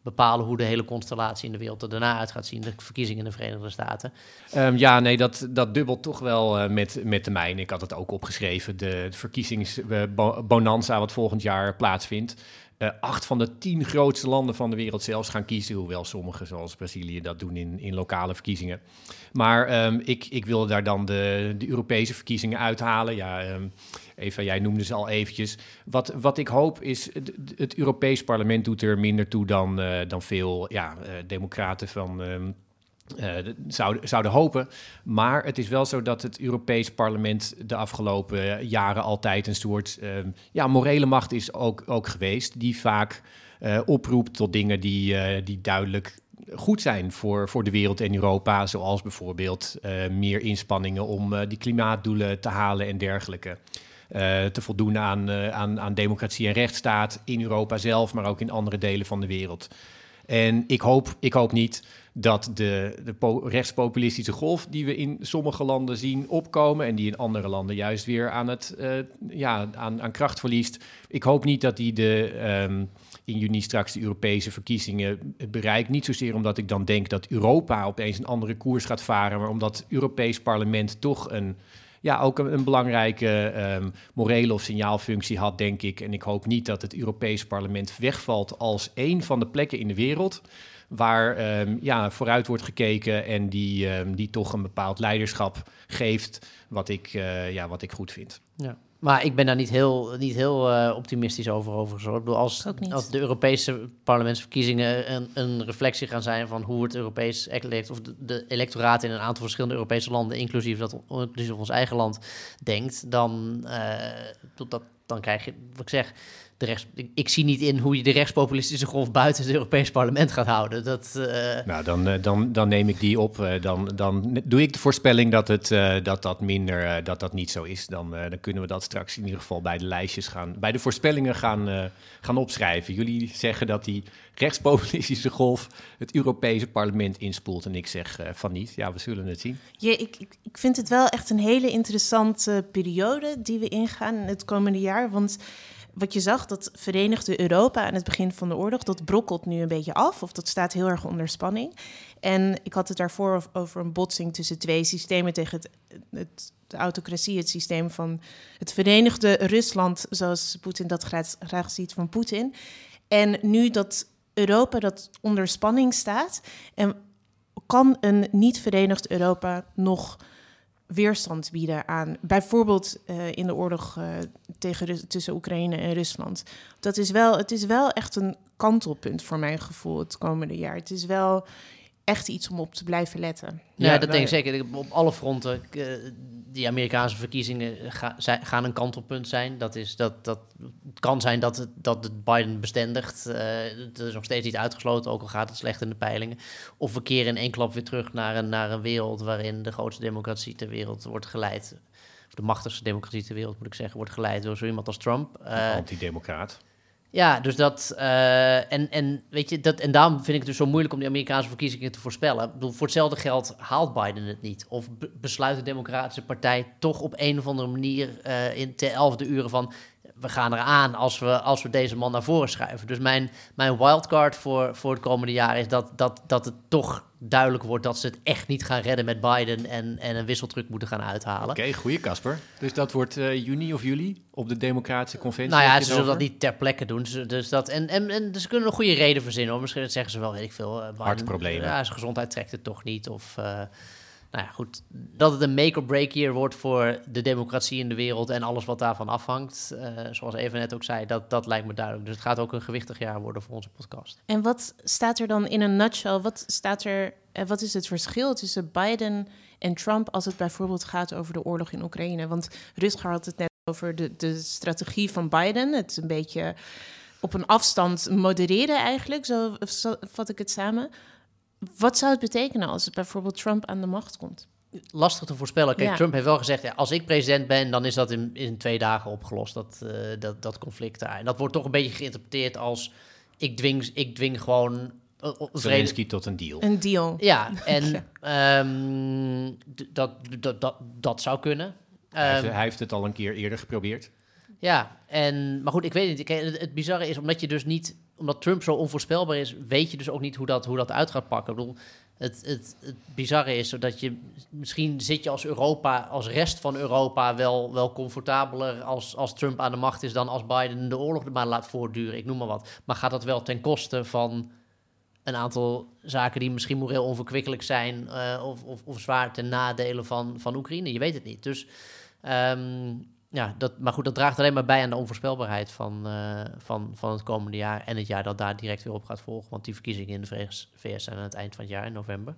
bepalen hoe de hele constellatie in de wereld er daarna uit gaat zien. De verkiezingen in de Verenigde Staten. Um, ja, nee, dat, dat dubbelt toch wel uh, met, met de mijne. Ik had het ook opgeschreven. De, de verkiezingsbonanza uh, wat volgend jaar plaatsvindt. Uh, acht van de tien grootste landen van de wereld zelfs gaan kiezen. Hoewel sommige, zoals Brazilië, dat doen in, in lokale verkiezingen. Maar um, ik, ik wilde daar dan de, de Europese verkiezingen uithalen. Ja, um, Eva, jij noemde ze al eventjes. Wat, wat ik hoop is, het, Europees parlement doet er minder toe dan, uh, dan veel ja, uh, democraten van... Um, uh, zouden, zouden hopen. Maar het is wel zo dat het Europees Parlement de afgelopen jaren altijd een soort uh, ja, morele macht is ook, ook geweest. Die vaak oproept tot dingen die, die duidelijk goed zijn voor, voor de wereld en Europa. Zoals bijvoorbeeld meer inspanningen om die klimaatdoelen te halen en dergelijke. Uh, te voldoen aan, aan, aan democratie en rechtsstaat in Europa zelf, maar ook in andere delen van de wereld. En ik hoop, ik hoop niet dat de, de rechtspopulistische golf die we in sommige landen zien opkomen en die in andere landen juist weer aan, het, uh, ja, aan, aan kracht verliest. Ik hoop niet dat die de, um, in juni straks de Europese verkiezingen bereikt. Niet zozeer omdat ik dan denk dat Europa opeens een andere koers gaat varen, maar omdat het Europees parlement toch een ja, ook een, belangrijke um, morele of signaalfunctie had, denk ik. En ik hoop niet dat het Europees parlement wegvalt als een van de plekken in de wereld waar um, ja, vooruit wordt gekeken en die, um, die toch een bepaald leiderschap geeft, wat ik, uh, ja, wat ik goed vind. Ja. Maar ik ben daar niet heel, niet heel uh, optimistisch over, overigens. Hoor. Ik bedoel, als, als de Europese parlementsverkiezingen een, een, reflectie gaan zijn van hoe het Europees elect, of de, de electoraat in een aantal verschillende Europese landen, inclusief, dat, inclusief ons eigen land, denkt, dan, uh, dat, dan krijg je, wat ik zeg, de rechts, ik, zie niet in hoe je de rechtspopulistische golf buiten het Europees parlement gaat houden. Dat, uh... Nou, dan, uh, dan, dan neem ik die op. Uh, dan, dan doe ik de voorspelling dat het, dat, dat minder, dat dat niet zo is. Dan, dan kunnen we dat straks in ieder geval bij de lijstjes gaan, bij de voorspellingen gaan, gaan opschrijven. Jullie zeggen dat die rechtspopulistische golf het Europese parlement inspoelt. En ik zeg van niet. Ja, we zullen het zien. Ja, ik, ik, ik vind het wel echt een hele interessante periode die we ingaan het komende jaar. Want wat je zag, dat Verenigde Europa aan het begin van de oorlog, dat brokkelt nu een beetje af, of dat staat heel erg onder spanning. En ik had het daarvoor over een botsing tussen twee systemen tegen het, het de autocratie, het systeem van het Verenigde Rusland, zoals Poetin dat graag, graag ziet van Poetin. En nu dat Europa dat onder spanning staat, en kan een niet-verenigd Europa nog weerstand bieden aan bijvoorbeeld uh, in de oorlog uh, tegen, tussen Oekraïne en Rusland. Dat is wel, het is wel echt een kantelpunt voor mijn gevoel het komende jaar. Het is wel echt iets om op te blijven letten. Ja, dat denk ik zeker. Op alle fronten. Uh, die Amerikaanse verkiezingen ga, gaan een kantelpunt zijn. Dat is, dat, dat, het kan zijn dat het, dat het Biden bestendigt. Uh, dat is nog steeds niet uitgesloten, ook al gaat het slecht in de peilingen. Of we keren in één klap weer terug naar een, naar een wereld waarin de grootste democratie ter wereld wordt geleid. Of de machtigste democratie ter wereld, moet ik zeggen, wordt geleid door zo iemand als Trump. Uh, Antidemocraat. Ja, dus dat. Uh, en, en, weet je, dat, en daarom vind ik het dus zo moeilijk om die Amerikaanse verkiezingen te voorspellen. Ik bedoel, voor hetzelfde geld haalt Biden het niet. Of besluit de Democratische Partij toch op een of andere manier uh, in de elfde uren van we gaan eraan als we, als we deze man naar voren schuiven. Dus mijn, mijn wildcard voor, voor het komende jaar is dat, dat, dat het toch duidelijk wordt dat ze het echt niet gaan redden met Biden en, en een wisseltruc moeten gaan uithalen. Oké, okay, goeie Casper. Dus dat wordt uh, juni of juli op de Democratische Conventie? Nou ja, ze zullen dat niet ter plekke doen. Dus dat, en, en, en ze kunnen een goede reden verzinnen. Hoor. Misschien zeggen ze wel, weet ik veel. Uh, Hartproblemen. Ja, zijn gezondheid trekt het toch niet. Of... Uh, nou ja, goed, dat het een make-or-break year wordt voor de democratie in de wereld en alles wat daarvan afhangt. Uh, zoals even net ook zei, dat, dat lijkt me duidelijk. Dus het gaat ook een gewichtig jaar worden voor onze podcast. En wat staat er dan in een nutshell? Wat, staat er, uh, wat is het verschil tussen Biden en Trump als het bijvoorbeeld gaat over de oorlog in Oekraïne? Want Rutger had het net over de, de strategie van Biden. Het een beetje op een afstand modereren eigenlijk, zo vat ik het samen. Wat zou het betekenen als het bijvoorbeeld Trump aan de macht komt? Lastig te voorspellen. Kijk, ja. Trump heeft wel gezegd: ja, als ik president ben, dan is dat in, in twee dagen opgelost, dat, uh, dat, dat conflict daar. En dat wordt toch een beetje geïnterpreteerd als: ik dwing, ik dwing gewoon. Uh, Zelensky tot een deal. Een deal. Ja, en ja. Um, dat, dat, dat, dat zou kunnen. Um, hij, heeft, hij heeft het al een keer eerder geprobeerd. Ja, en, maar goed, ik weet niet. Het, het bizarre is omdat je dus niet omdat Trump zo onvoorspelbaar is, weet je dus ook niet hoe dat, hoe dat uit gaat pakken. Ik bedoel, het, het, het bizarre is dat je misschien zit je als Europa, als rest van Europa, wel, wel comfortabeler als, als Trump aan de macht is dan als Biden de oorlog er maar laat voortduren. Ik noem maar wat. Maar gaat dat wel ten koste van een aantal zaken die misschien moreel onverkwikkelijk zijn uh, of, of, of, zwaar ten nadele van, van Oekraïne? Je weet het niet. Dus um, ja, dat, maar goed, dat draagt alleen maar bij aan de onvoorspelbaarheid van, uh, van, van het komende jaar en het jaar dat daar direct weer op gaat volgen. Want die verkiezingen in de VS zijn aan het eind van het jaar, in november.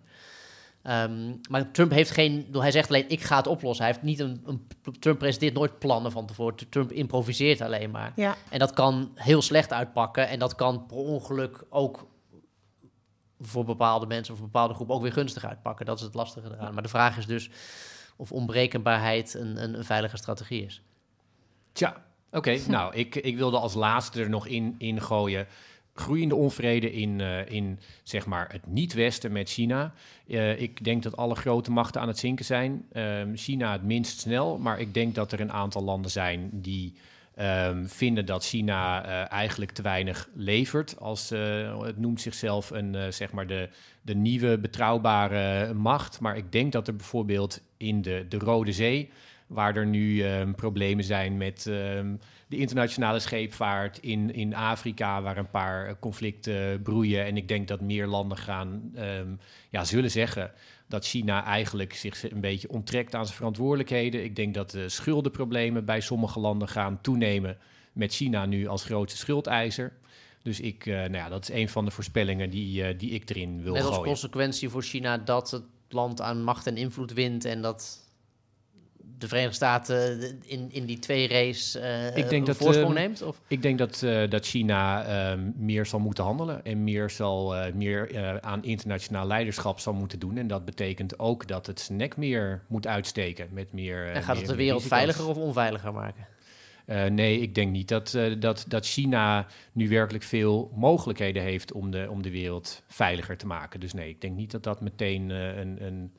Um, maar Trump heeft geen. Hij zegt alleen: ik ga het oplossen. Hij heeft niet een. een Trump presenteert nooit plannen van tevoren. Trump improviseert alleen maar. Ja. En dat kan heel slecht uitpakken. En dat kan per ongeluk ook voor bepaalde mensen of een bepaalde groep ook weer gunstig uitpakken. Dat is het lastige eraan. Maar de vraag is dus of onbrekenbaarheid een, een, een veilige strategie is. Tja, oké. nou, ik, ik wilde als laatste er nog in, in gooien. Groeiende onvrede in, eh, in zeg maar het niet-Westen met China. Eh, ik denk dat alle grote machten aan het zinken zijn. Ehm, China het minst snel, maar ik denk dat er een aantal landen zijn die ehm, vinden dat China eh, eigenlijk te weinig levert. Als, het noemt zichzelf een, zeg maar de, de nieuwe betrouwbare macht. Maar ik denk dat er bijvoorbeeld in de, de Rode Zee waar er nu um, problemen zijn met um, de internationale scheepvaart in, in Afrika, waar een paar conflicten broeien. En ik denk dat meer landen gaan, um, ja, zullen zeggen dat China eigenlijk zich een beetje onttrekt aan zijn verantwoordelijkheden. Ik denk dat de schuldenproblemen bij sommige landen gaan toenemen met China nu als grootste schuldeiser. Dus ik, uh, nou ja, dat is een van de voorspellingen die, uh, die ik erin wil gooien. als consequentie voor China dat het land aan macht en invloed wint en dat de Verenigde Staten in, in die twee race uh, ik denk dat, voorsprong uh, neemt? Of? Ik denk dat, uh, dat China ehm, meer zal moeten handelen en meer, zal, eh, meer aan internationaal leiderschap zal moeten doen. En dat betekent ook dat het nek meer moet uitsteken met meer. en gaat meer, het de wereld veiliger of onveiliger maken? Uh, nee, ik denk niet dat, uh, dat, dat China nu werkelijk veel mogelijkheden heeft om de, om de wereld veiliger te maken. Dus nee, ik denk niet dat dat meteen uh, een, een,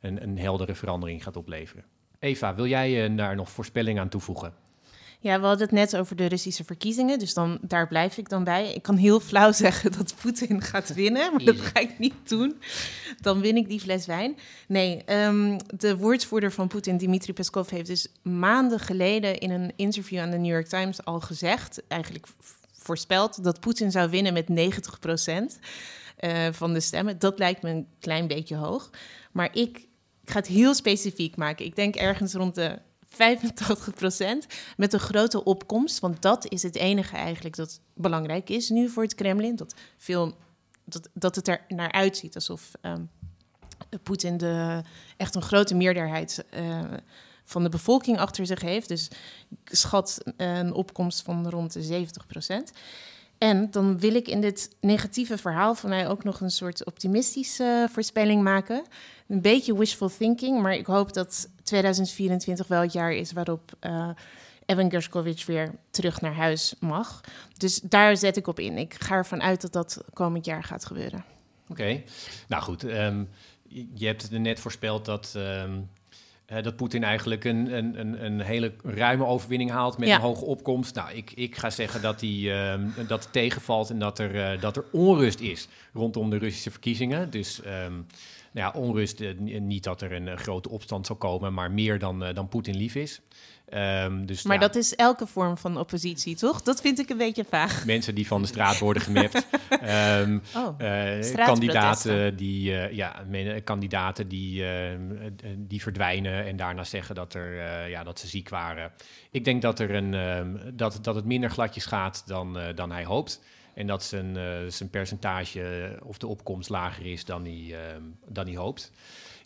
een, een heldere verandering gaat opleveren. Eva, wil jij daar nog voorspelling aan toevoegen? Ja, we hadden het net over de Russische verkiezingen, dus dan, daar blijf ik dan bij. Ik kan heel flauw zeggen dat Poetin gaat winnen, maar dat ga ik niet doen. Dan win ik die fles wijn. Nee, um, de woordvoerder van Poetin, Dmitri Peskov, heeft dus maanden geleden in een interview aan de New York Times al gezegd, eigenlijk voorspeld, dat Poetin zou winnen met 90 procent uh, van de stemmen. Dat lijkt me een klein beetje hoog. Maar ik, ik ga het heel specifiek maken. Ik denk ergens rond de 85 procent met een grote opkomst. Want dat is het enige eigenlijk dat belangrijk is nu voor het Kremlin. Dat, veel, dat, dat het er naar uitziet alsof um, Poetin de, echt een grote meerderheid uh, van de bevolking achter zich heeft. Dus ik schat een opkomst van rond de 70 procent. En dan wil ik in dit negatieve verhaal van mij ook nog een soort optimistische voorspelling maken. Een beetje wishful thinking, maar ik hoop dat 2024 wel het jaar is waarop uh, Evan Gershkovich weer terug naar huis mag. Dus daar zet ik op in. Ik ga ervan uit dat dat komend jaar gaat gebeuren. Oké, nou goed. Um, je hebt net voorspeld dat um, uh, dat Poetin eigenlijk een, een, een, hele ruime overwinning haalt met ja. een hoge opkomst. Nou, ik, ik ga zeggen dat, die, uh, dat het tegenvalt en dat er, uh, dat er onrust is rondom de Russische verkiezingen. Dus um, nou ja, onrust, niet dat er een grote opstand zal komen, maar meer dan, dan Poetin lief is. Um, dus, maar ja, dat is elke vorm van oppositie, toch? Dat vind ik een beetje vaag. Mensen die van de straat worden gemapt. um, oh, uh, kandidaten die, uh, ja, kandidaten die, uh, die verdwijnen en daarna zeggen dat, er, ja, dat ze ziek waren. Ik denk dat, er een, um, dat, dat het minder gladjes gaat dan, dan hij hoopt. En dat zijn, zijn percentage of de opkomst lager is dan hij, dan hij hoopt.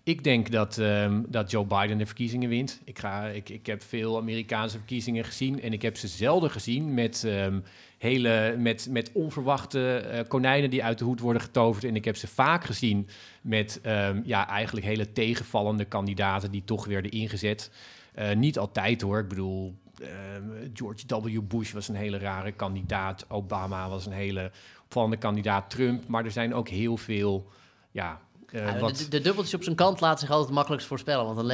Ik denk dat, um, dat Joe Biden de verkiezingen wint. Ik, ga, ik, ik heb veel Amerikaanse verkiezingen gezien en ik heb ze zelden gezien met, um, hele, met, met onverwachte uh, konijnen die uit de hoed worden getoverd. En ik heb ze vaak gezien met um, ja, eigenlijk hele tegenvallende kandidaten die toch werden ingezet. Uh, niet altijd hoor. Ik bedoel, George W. Bush was een hele rare kandidaat. Obama was een hele opvallende kandidaat. Trump. Maar er zijn ook heel veel. Ja, uh, ja, wat... de, de, dubbeltjes op zijn kant laten zich altijd het makkelijkst voorspellen. Want dan,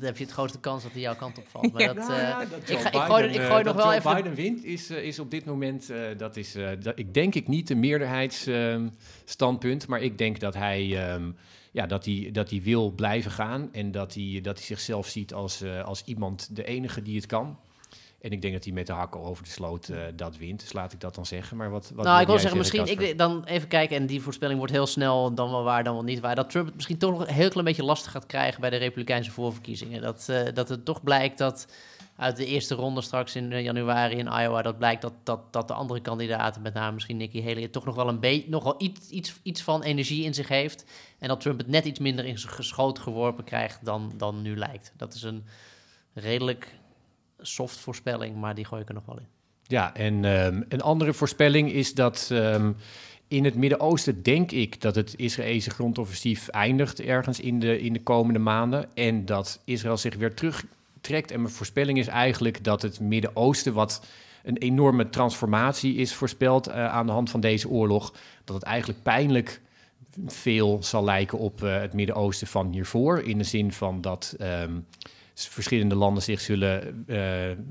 heb je het grootste kans dat hij jouw kant opvalt. Maar ja, dat, nou, ja, dat ik, ga, ik gooi, ik gooi nog wel Joe even... Biden wint is, is op dit moment, dat is dat, ik denk ik niet de meerderheidsstandpunt. maar ik denk dat hij, um, ja, dat hij, dat hij wil blijven gaan. En dat hij, dat hij zichzelf ziet als, als iemand, de enige die het kan. En ik denk dat hij met de hakken over de sloot uh, dat wint. Dus laat ik dat dan zeggen. Maar wat, wat nou, ik wil zeggen, misschien ik, dan even kijken. En die voorspelling wordt heel snel dan wel waar, dan wel niet waar. Dat Trump het misschien toch nog een heel klein beetje lastig gaat krijgen bij de Republikeinse voorverkiezingen. Dat, uh, dat het toch blijkt dat uit de eerste ronde straks in januari in Iowa, dat blijkt dat, dat, dat de andere kandidaten, met name misschien Nikki Haley, toch nog wel een beetje, nog wel iets, iets, iets van energie in zich heeft. En dat Trump het net iets minder in zijn geschoot geworpen krijgt dan, dan nu lijkt. Dat is een redelijk soft voorspelling, maar die gooi ik er nog wel in. Ja, en um, een andere voorspelling is dat um, in het Midden-Oosten denk ik dat het Israëlische grondoffensief eindigt ergens in de, in de komende maanden. En dat Israël zich weer terugtrekt. En mijn voorspelling is eigenlijk dat het Midden-Oosten, wat een enorme transformatie is voorspeld uh, aan de hand van deze oorlog, dat het eigenlijk pijnlijk veel zal lijken op uh, het Midden-Oosten van hiervoor. In de zin van dat um, verschillende landen zich zullen uh,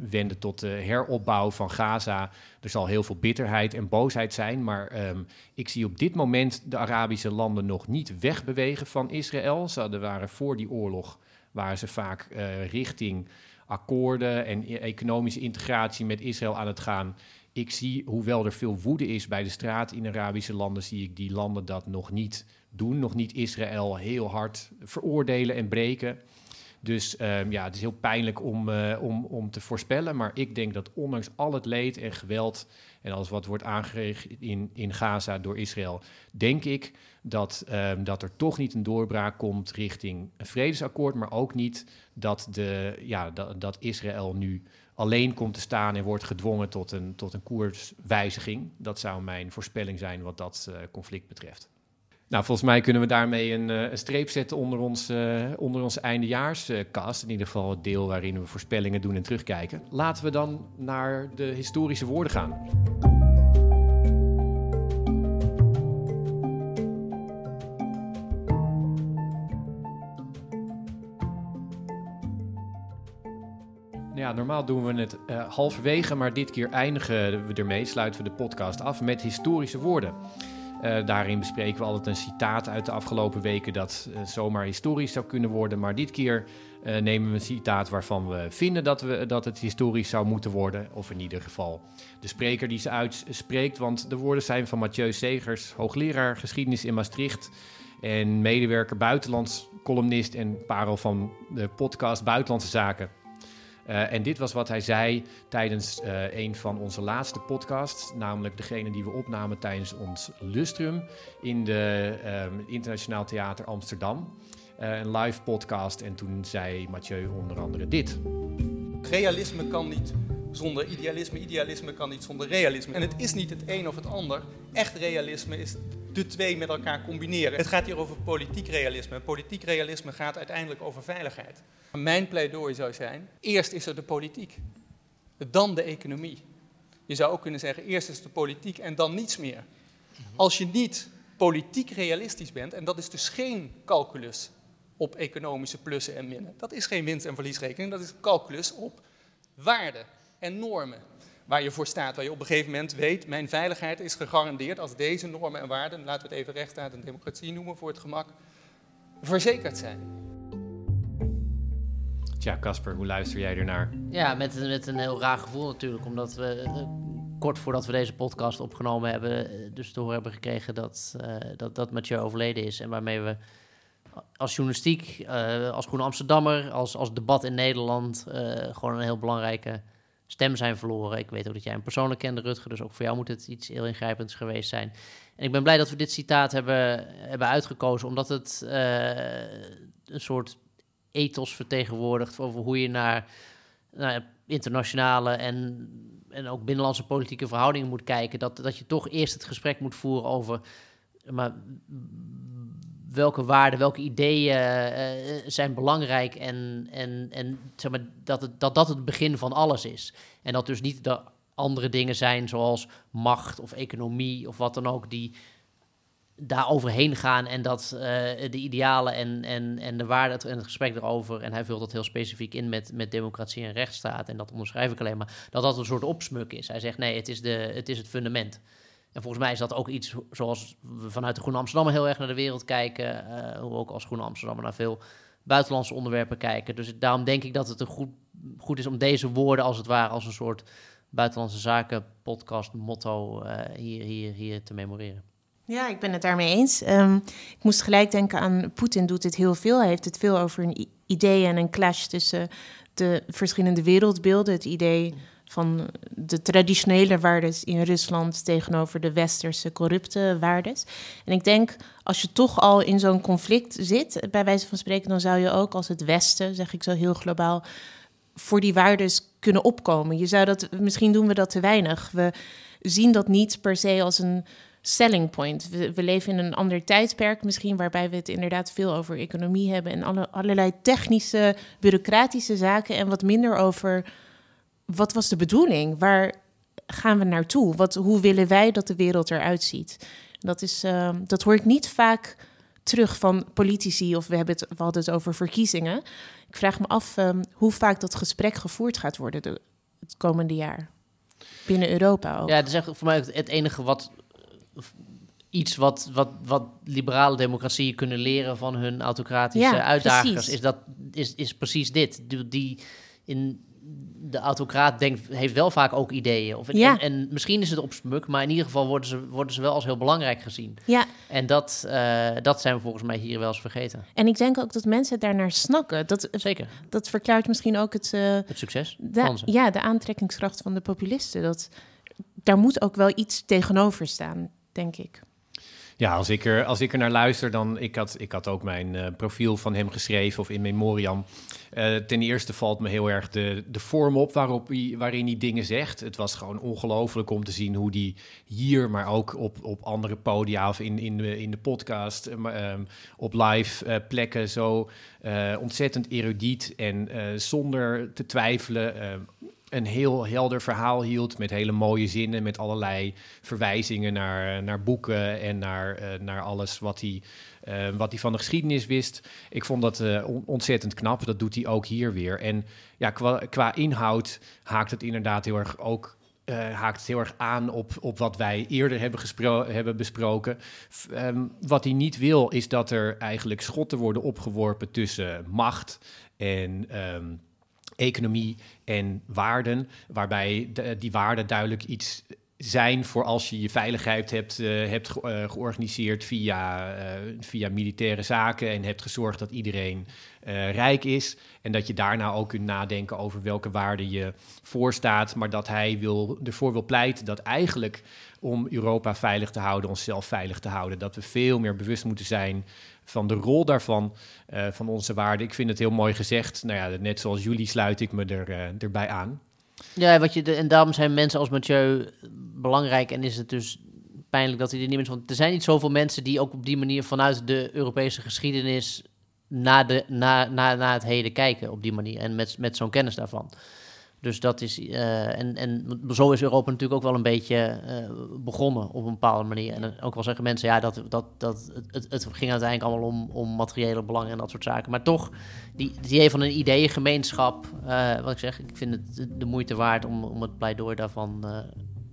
wenden tot de heropbouw van Gaza. Er zal heel veel bitterheid en boosheid zijn, maar um, ik zie op dit moment de Arabische landen nog niet wegbewegen van Israël. Ze waren voor die oorlog waren ze vaak uh, richting akkoorden en e-, economische integratie met Israël aan het gaan. Ik zie, hoewel er veel woede is bij de straat in Arabische landen, zie ik die landen dat nog niet doen. Nog niet Israël heel hard veroordelen en breken. Dus um, ja, het is heel pijnlijk om, uh, om, om te voorspellen. Maar ik denk dat ondanks al het leed en geweld en alles wat wordt aangericht in, in Gaza door Israël, denk ik dat, um, dat er toch niet een doorbraak komt richting een vredesakkoord, maar ook niet dat, de, ja, dat, dat Israël nu alleen komt te staan en wordt gedwongen tot een, tot een koerswijziging. Dat zou mijn voorspelling zijn wat dat uh, conflict betreft. Nou, volgens mij kunnen we daarmee een, een streep zetten onder, ons, uh, onder onze eindejaarskast. in ieder geval het deel waarin we voorspellingen doen en terugkijken. Laten we dan naar de historische woorden gaan. Ja, normaal doen we het uh, halverwege, maar dit keer eindigen we ermee, sluiten we de podcast af met historische woorden. Uh, daarin bespreken we altijd een citaat uit de afgelopen weken dat uh, zomaar historisch zou kunnen worden. Maar dit keer uh, nemen we een citaat waarvan we vinden dat, we, dat het historisch zou moeten worden. Of in ieder geval de spreker die ze uitspreekt. Want de woorden zijn van Mathieu Segers, hoogleraar geschiedenis in Maastricht. En medewerker buitenlands, columnist en parel van de podcast Buitenlandse Zaken. Uh, en dit was wat hij zei tijdens uh, een van onze laatste podcasts, namelijk degene die we opnamen tijdens ons Lustrum in de um, Internationaal Theater Amsterdam. Uh, een live podcast en toen zei Mathieu onder andere dit. Realisme kan niet zonder idealisme, idealisme kan niet zonder realisme. En het is niet het een of het ander. Echt realisme is de twee met elkaar combineren. Het gaat hier over politiek realisme. Politiek realisme gaat uiteindelijk over veiligheid. Mijn pleidooi zou zijn, eerst is er de politiek, dan de economie. Je zou ook kunnen zeggen, eerst is de politiek en dan niets meer. Als je niet politiek realistisch bent, en dat is dus geen calculus op economische plussen en minnen. Dat is geen winst- en verliesrekening, dat is calculus op waarden en normen waar je voor staat. Waar je op een gegeven moment weet, mijn veiligheid is gegarandeerd als deze normen en waarden, laten we het even rechtsstaat en democratie noemen voor het gemak, verzekerd zijn. Tja, Casper, hoe luister jij ernaar? Ja, met, met een heel raar gevoel natuurlijk, omdat we uh, kort voordat we deze podcast opgenomen hebben, uh, dus te horen hebben gekregen dat, uh, dat, dat Mathieu overleden is. En waarmee we als journalistiek, als Groene Amsterdammer, als, als debat in Nederland, gewoon een heel belangrijke stem zijn verloren. Ik weet ook dat jij hem persoonlijk kende, Rutger, dus ook voor jou moet het iets heel ingrijpends geweest zijn. En ik ben blij dat we dit citaat hebben, hebben uitgekozen, omdat het een soort ethos vertegenwoordigt over hoe je naar, naar internationale en, en ook binnenlandse politieke verhoudingen moet kijken. Dat, dat je toch eerst het gesprek moet voeren over maar, welke waarden, welke ideeën uh, zijn belangrijk en, en, en zeg maar, dat, het, dat dat het begin van alles is. En dat dus niet de andere dingen zijn zoals macht of economie of wat dan ook, die, daar overheen gaan en dat uh, de idealen en, en, en de waarden en het gesprek erover, en hij vult dat heel specifiek in met, met democratie en rechtsstaat, en dat onderschrijf ik alleen maar, dat dat een soort opsmuk is. Hij zegt nee, het is, de, het is het fundament. En volgens mij is dat ook iets zoals we vanuit de Groene Amsterdammer heel erg naar de wereld kijken, uh, hoe we ook als Groene Amsterdammer naar veel buitenlandse onderwerpen kijken. Dus daarom denk ik dat het een goed, goed is om deze woorden als het ware als een soort buitenlandse zaken podcast motto uh, hier, hier, hier te memoreren. Ja, ik ben het daarmee eens. Um, ik moest gelijk denken aan Poetin doet het heel veel. Hij heeft het veel over een idee en een clash tussen de verschillende wereldbeelden. Het idee van de traditionele waarden in Rusland tegenover de westerse corrupte waarden. En ik denk, als je toch al in zo'n conflict zit, bij wijze van spreken, dan zou je ook als het Westen, zeg ik zo heel globaal, voor die waarden kunnen opkomen. Je zou dat, misschien doen we dat te weinig. We zien dat niet per se als een selling point. We, leven in een ander tijdperk misschien, waarbij we het inderdaad veel over economie hebben en alle, allerlei technische, bureaucratische zaken en wat minder over wat was de bedoeling? Waar gaan we naartoe? Wat, hoe willen wij dat de wereld eruit ziet? Dat, is, uh, dat hoor ik niet vaak terug van politici of we, hebben het, we hadden het over verkiezingen. Ik vraag me af um, hoe vaak dat gesprek gevoerd gaat worden de, het komende jaar. Binnen Europa ook. Ja, dat is echt voor mij het enige wat iets wat, wat, wat liberale democratieën kunnen leren van hun autocratische ja, uitdagers, is, dat, is, is precies dit. Die, die in de autocraat denkt, heeft wel vaak ook ideeën. Of, ja. en, en, misschien is het op smuk, maar in ieder geval worden ze, worden ze wel als heel belangrijk gezien. Ja. En dat, uh, dat zijn we volgens mij hier wel eens vergeten. En ik denk ook dat mensen daarnaar snakken. Dat, Zeker. Dat verklaart misschien ook het... Uh, het succes de, Ja, de aantrekkingskracht van de populisten. Dat, daar moet ook wel iets tegenover staan, denk ik. Ja, als ik er, als ik er naar luister, dan... Ik had, ik had ook mijn uh, profiel van hem geschreven of in memoriam. Uh, ten eerste valt me heel erg de, de vorm op waarop hij, waarin hij dingen zegt. Het was gewoon ongelooflijk om te zien hoe hij hier, maar ook op, op andere podia of in, in, de, in de podcast, uh, op live plekken zo ontzettend erudiet en zonder te twijfelen een heel helder verhaal hield met hele mooie zinnen, met allerlei verwijzingen naar, naar boeken en naar, uh, naar alles wat hij, uh, wat hij van de geschiedenis wist. Ik vond dat ontzettend knap. Dat doet hij ook hier weer. En ja, qua, qua inhoud haakt het inderdaad heel erg ook. haakt het heel erg aan op, op wat wij eerder hebben, hebben besproken. Um, wat hij niet wil, is dat er eigenlijk schotten worden opgeworpen tussen macht en um, economie en waarden, waarbij die waarden duidelijk iets zijn voor als je je veiligheid hebt, uh, hebt ge uh, georganiseerd via, uh, via militaire zaken en hebt gezorgd dat iedereen rijk is. En dat je daarna ook kunt nadenken over welke waarden je voorstaat, maar dat hij wil, ervoor wil pleiten dat eigenlijk om Europa veilig te houden, onszelf veilig te houden, dat we veel meer bewust moeten zijn van de rol daarvan, uh, van onze waarden. Ik vind het heel mooi gezegd. Nou ja, net zoals jullie sluit ik me er, uh, erbij aan. Ja, wat je, en daarom zijn mensen als Mathieu belangrijk en is het dus pijnlijk dat hij er niet meer. Want er zijn niet zoveel mensen die ook op die manier vanuit de Europese geschiedenis naar, de, naar het heden kijken op die manier en met, met zo'n kennis daarvan. Dus dat is, uh, en, en zo is Europa natuurlijk ook wel een beetje uh, begonnen op een bepaalde manier. En ook wel zeggen mensen, ja, dat, dat, dat, het, het ging uiteindelijk allemaal om, om materiële belangen en dat soort zaken. Maar toch, die, die idee van een ideeëngemeenschap, uh, wat ik zeg, ik vind het de moeite waard om, om het pleidooi daarvan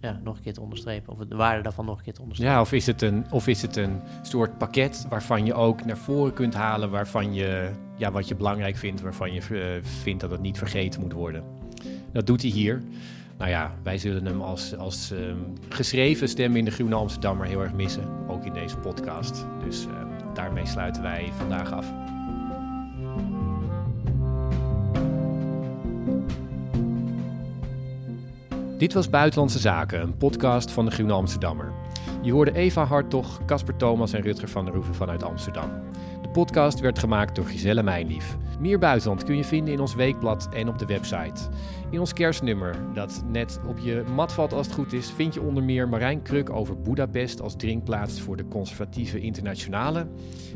ja, nog een keer te onderstrepen. Of de waarde daarvan nog een keer te onderstrepen. Ja, of is het een, of is het een soort pakket waarvan je ook naar voren kunt halen, waarvan je, ja, wat je belangrijk vindt, waarvan je vindt dat het niet vergeten moet worden. Dat doet hij hier. Nou ja, wij zullen hem als, als um, geschreven stem in de Groene Amsterdammer heel erg missen. Ook in deze podcast. Dus uh, daarmee sluiten wij vandaag af. Dit was Buitenlandse Zaken, een podcast van de Groene Amsterdammer. Je hoorde Eva Hartog, Casper Thomas en Rutger van der Hoeven vanuit Amsterdam. De podcast werd gemaakt door Giselle Mijnlief. Meer buitenland kun je vinden in ons weekblad en op de website. In ons kerstnummer, dat net op je mat valt als het goed is, vind je onder meer Marijn Kruk over Budapest als drinkplaats voor de conservatieve internationale,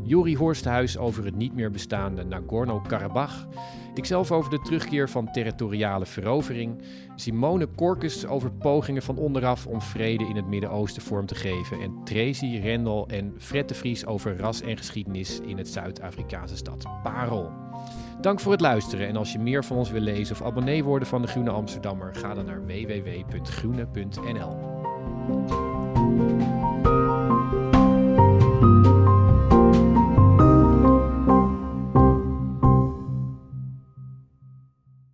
Jori Horsthuis over het niet meer bestaande Nagorno-Karabakh, ikzelf over de terugkeer van territoriale verovering, Simone Korkus over pogingen van onderaf om vrede in het Midden-Oosten vorm te geven. En Tracy, Rendel en Fred de Vries over ras en geschiedenis in het Zuid-Afrikaanse stad Parel. Dank voor het luisteren en als je meer van ons wil lezen of abonnee worden van de Groene Amsterdammer, ga dan naar www.groene.nl.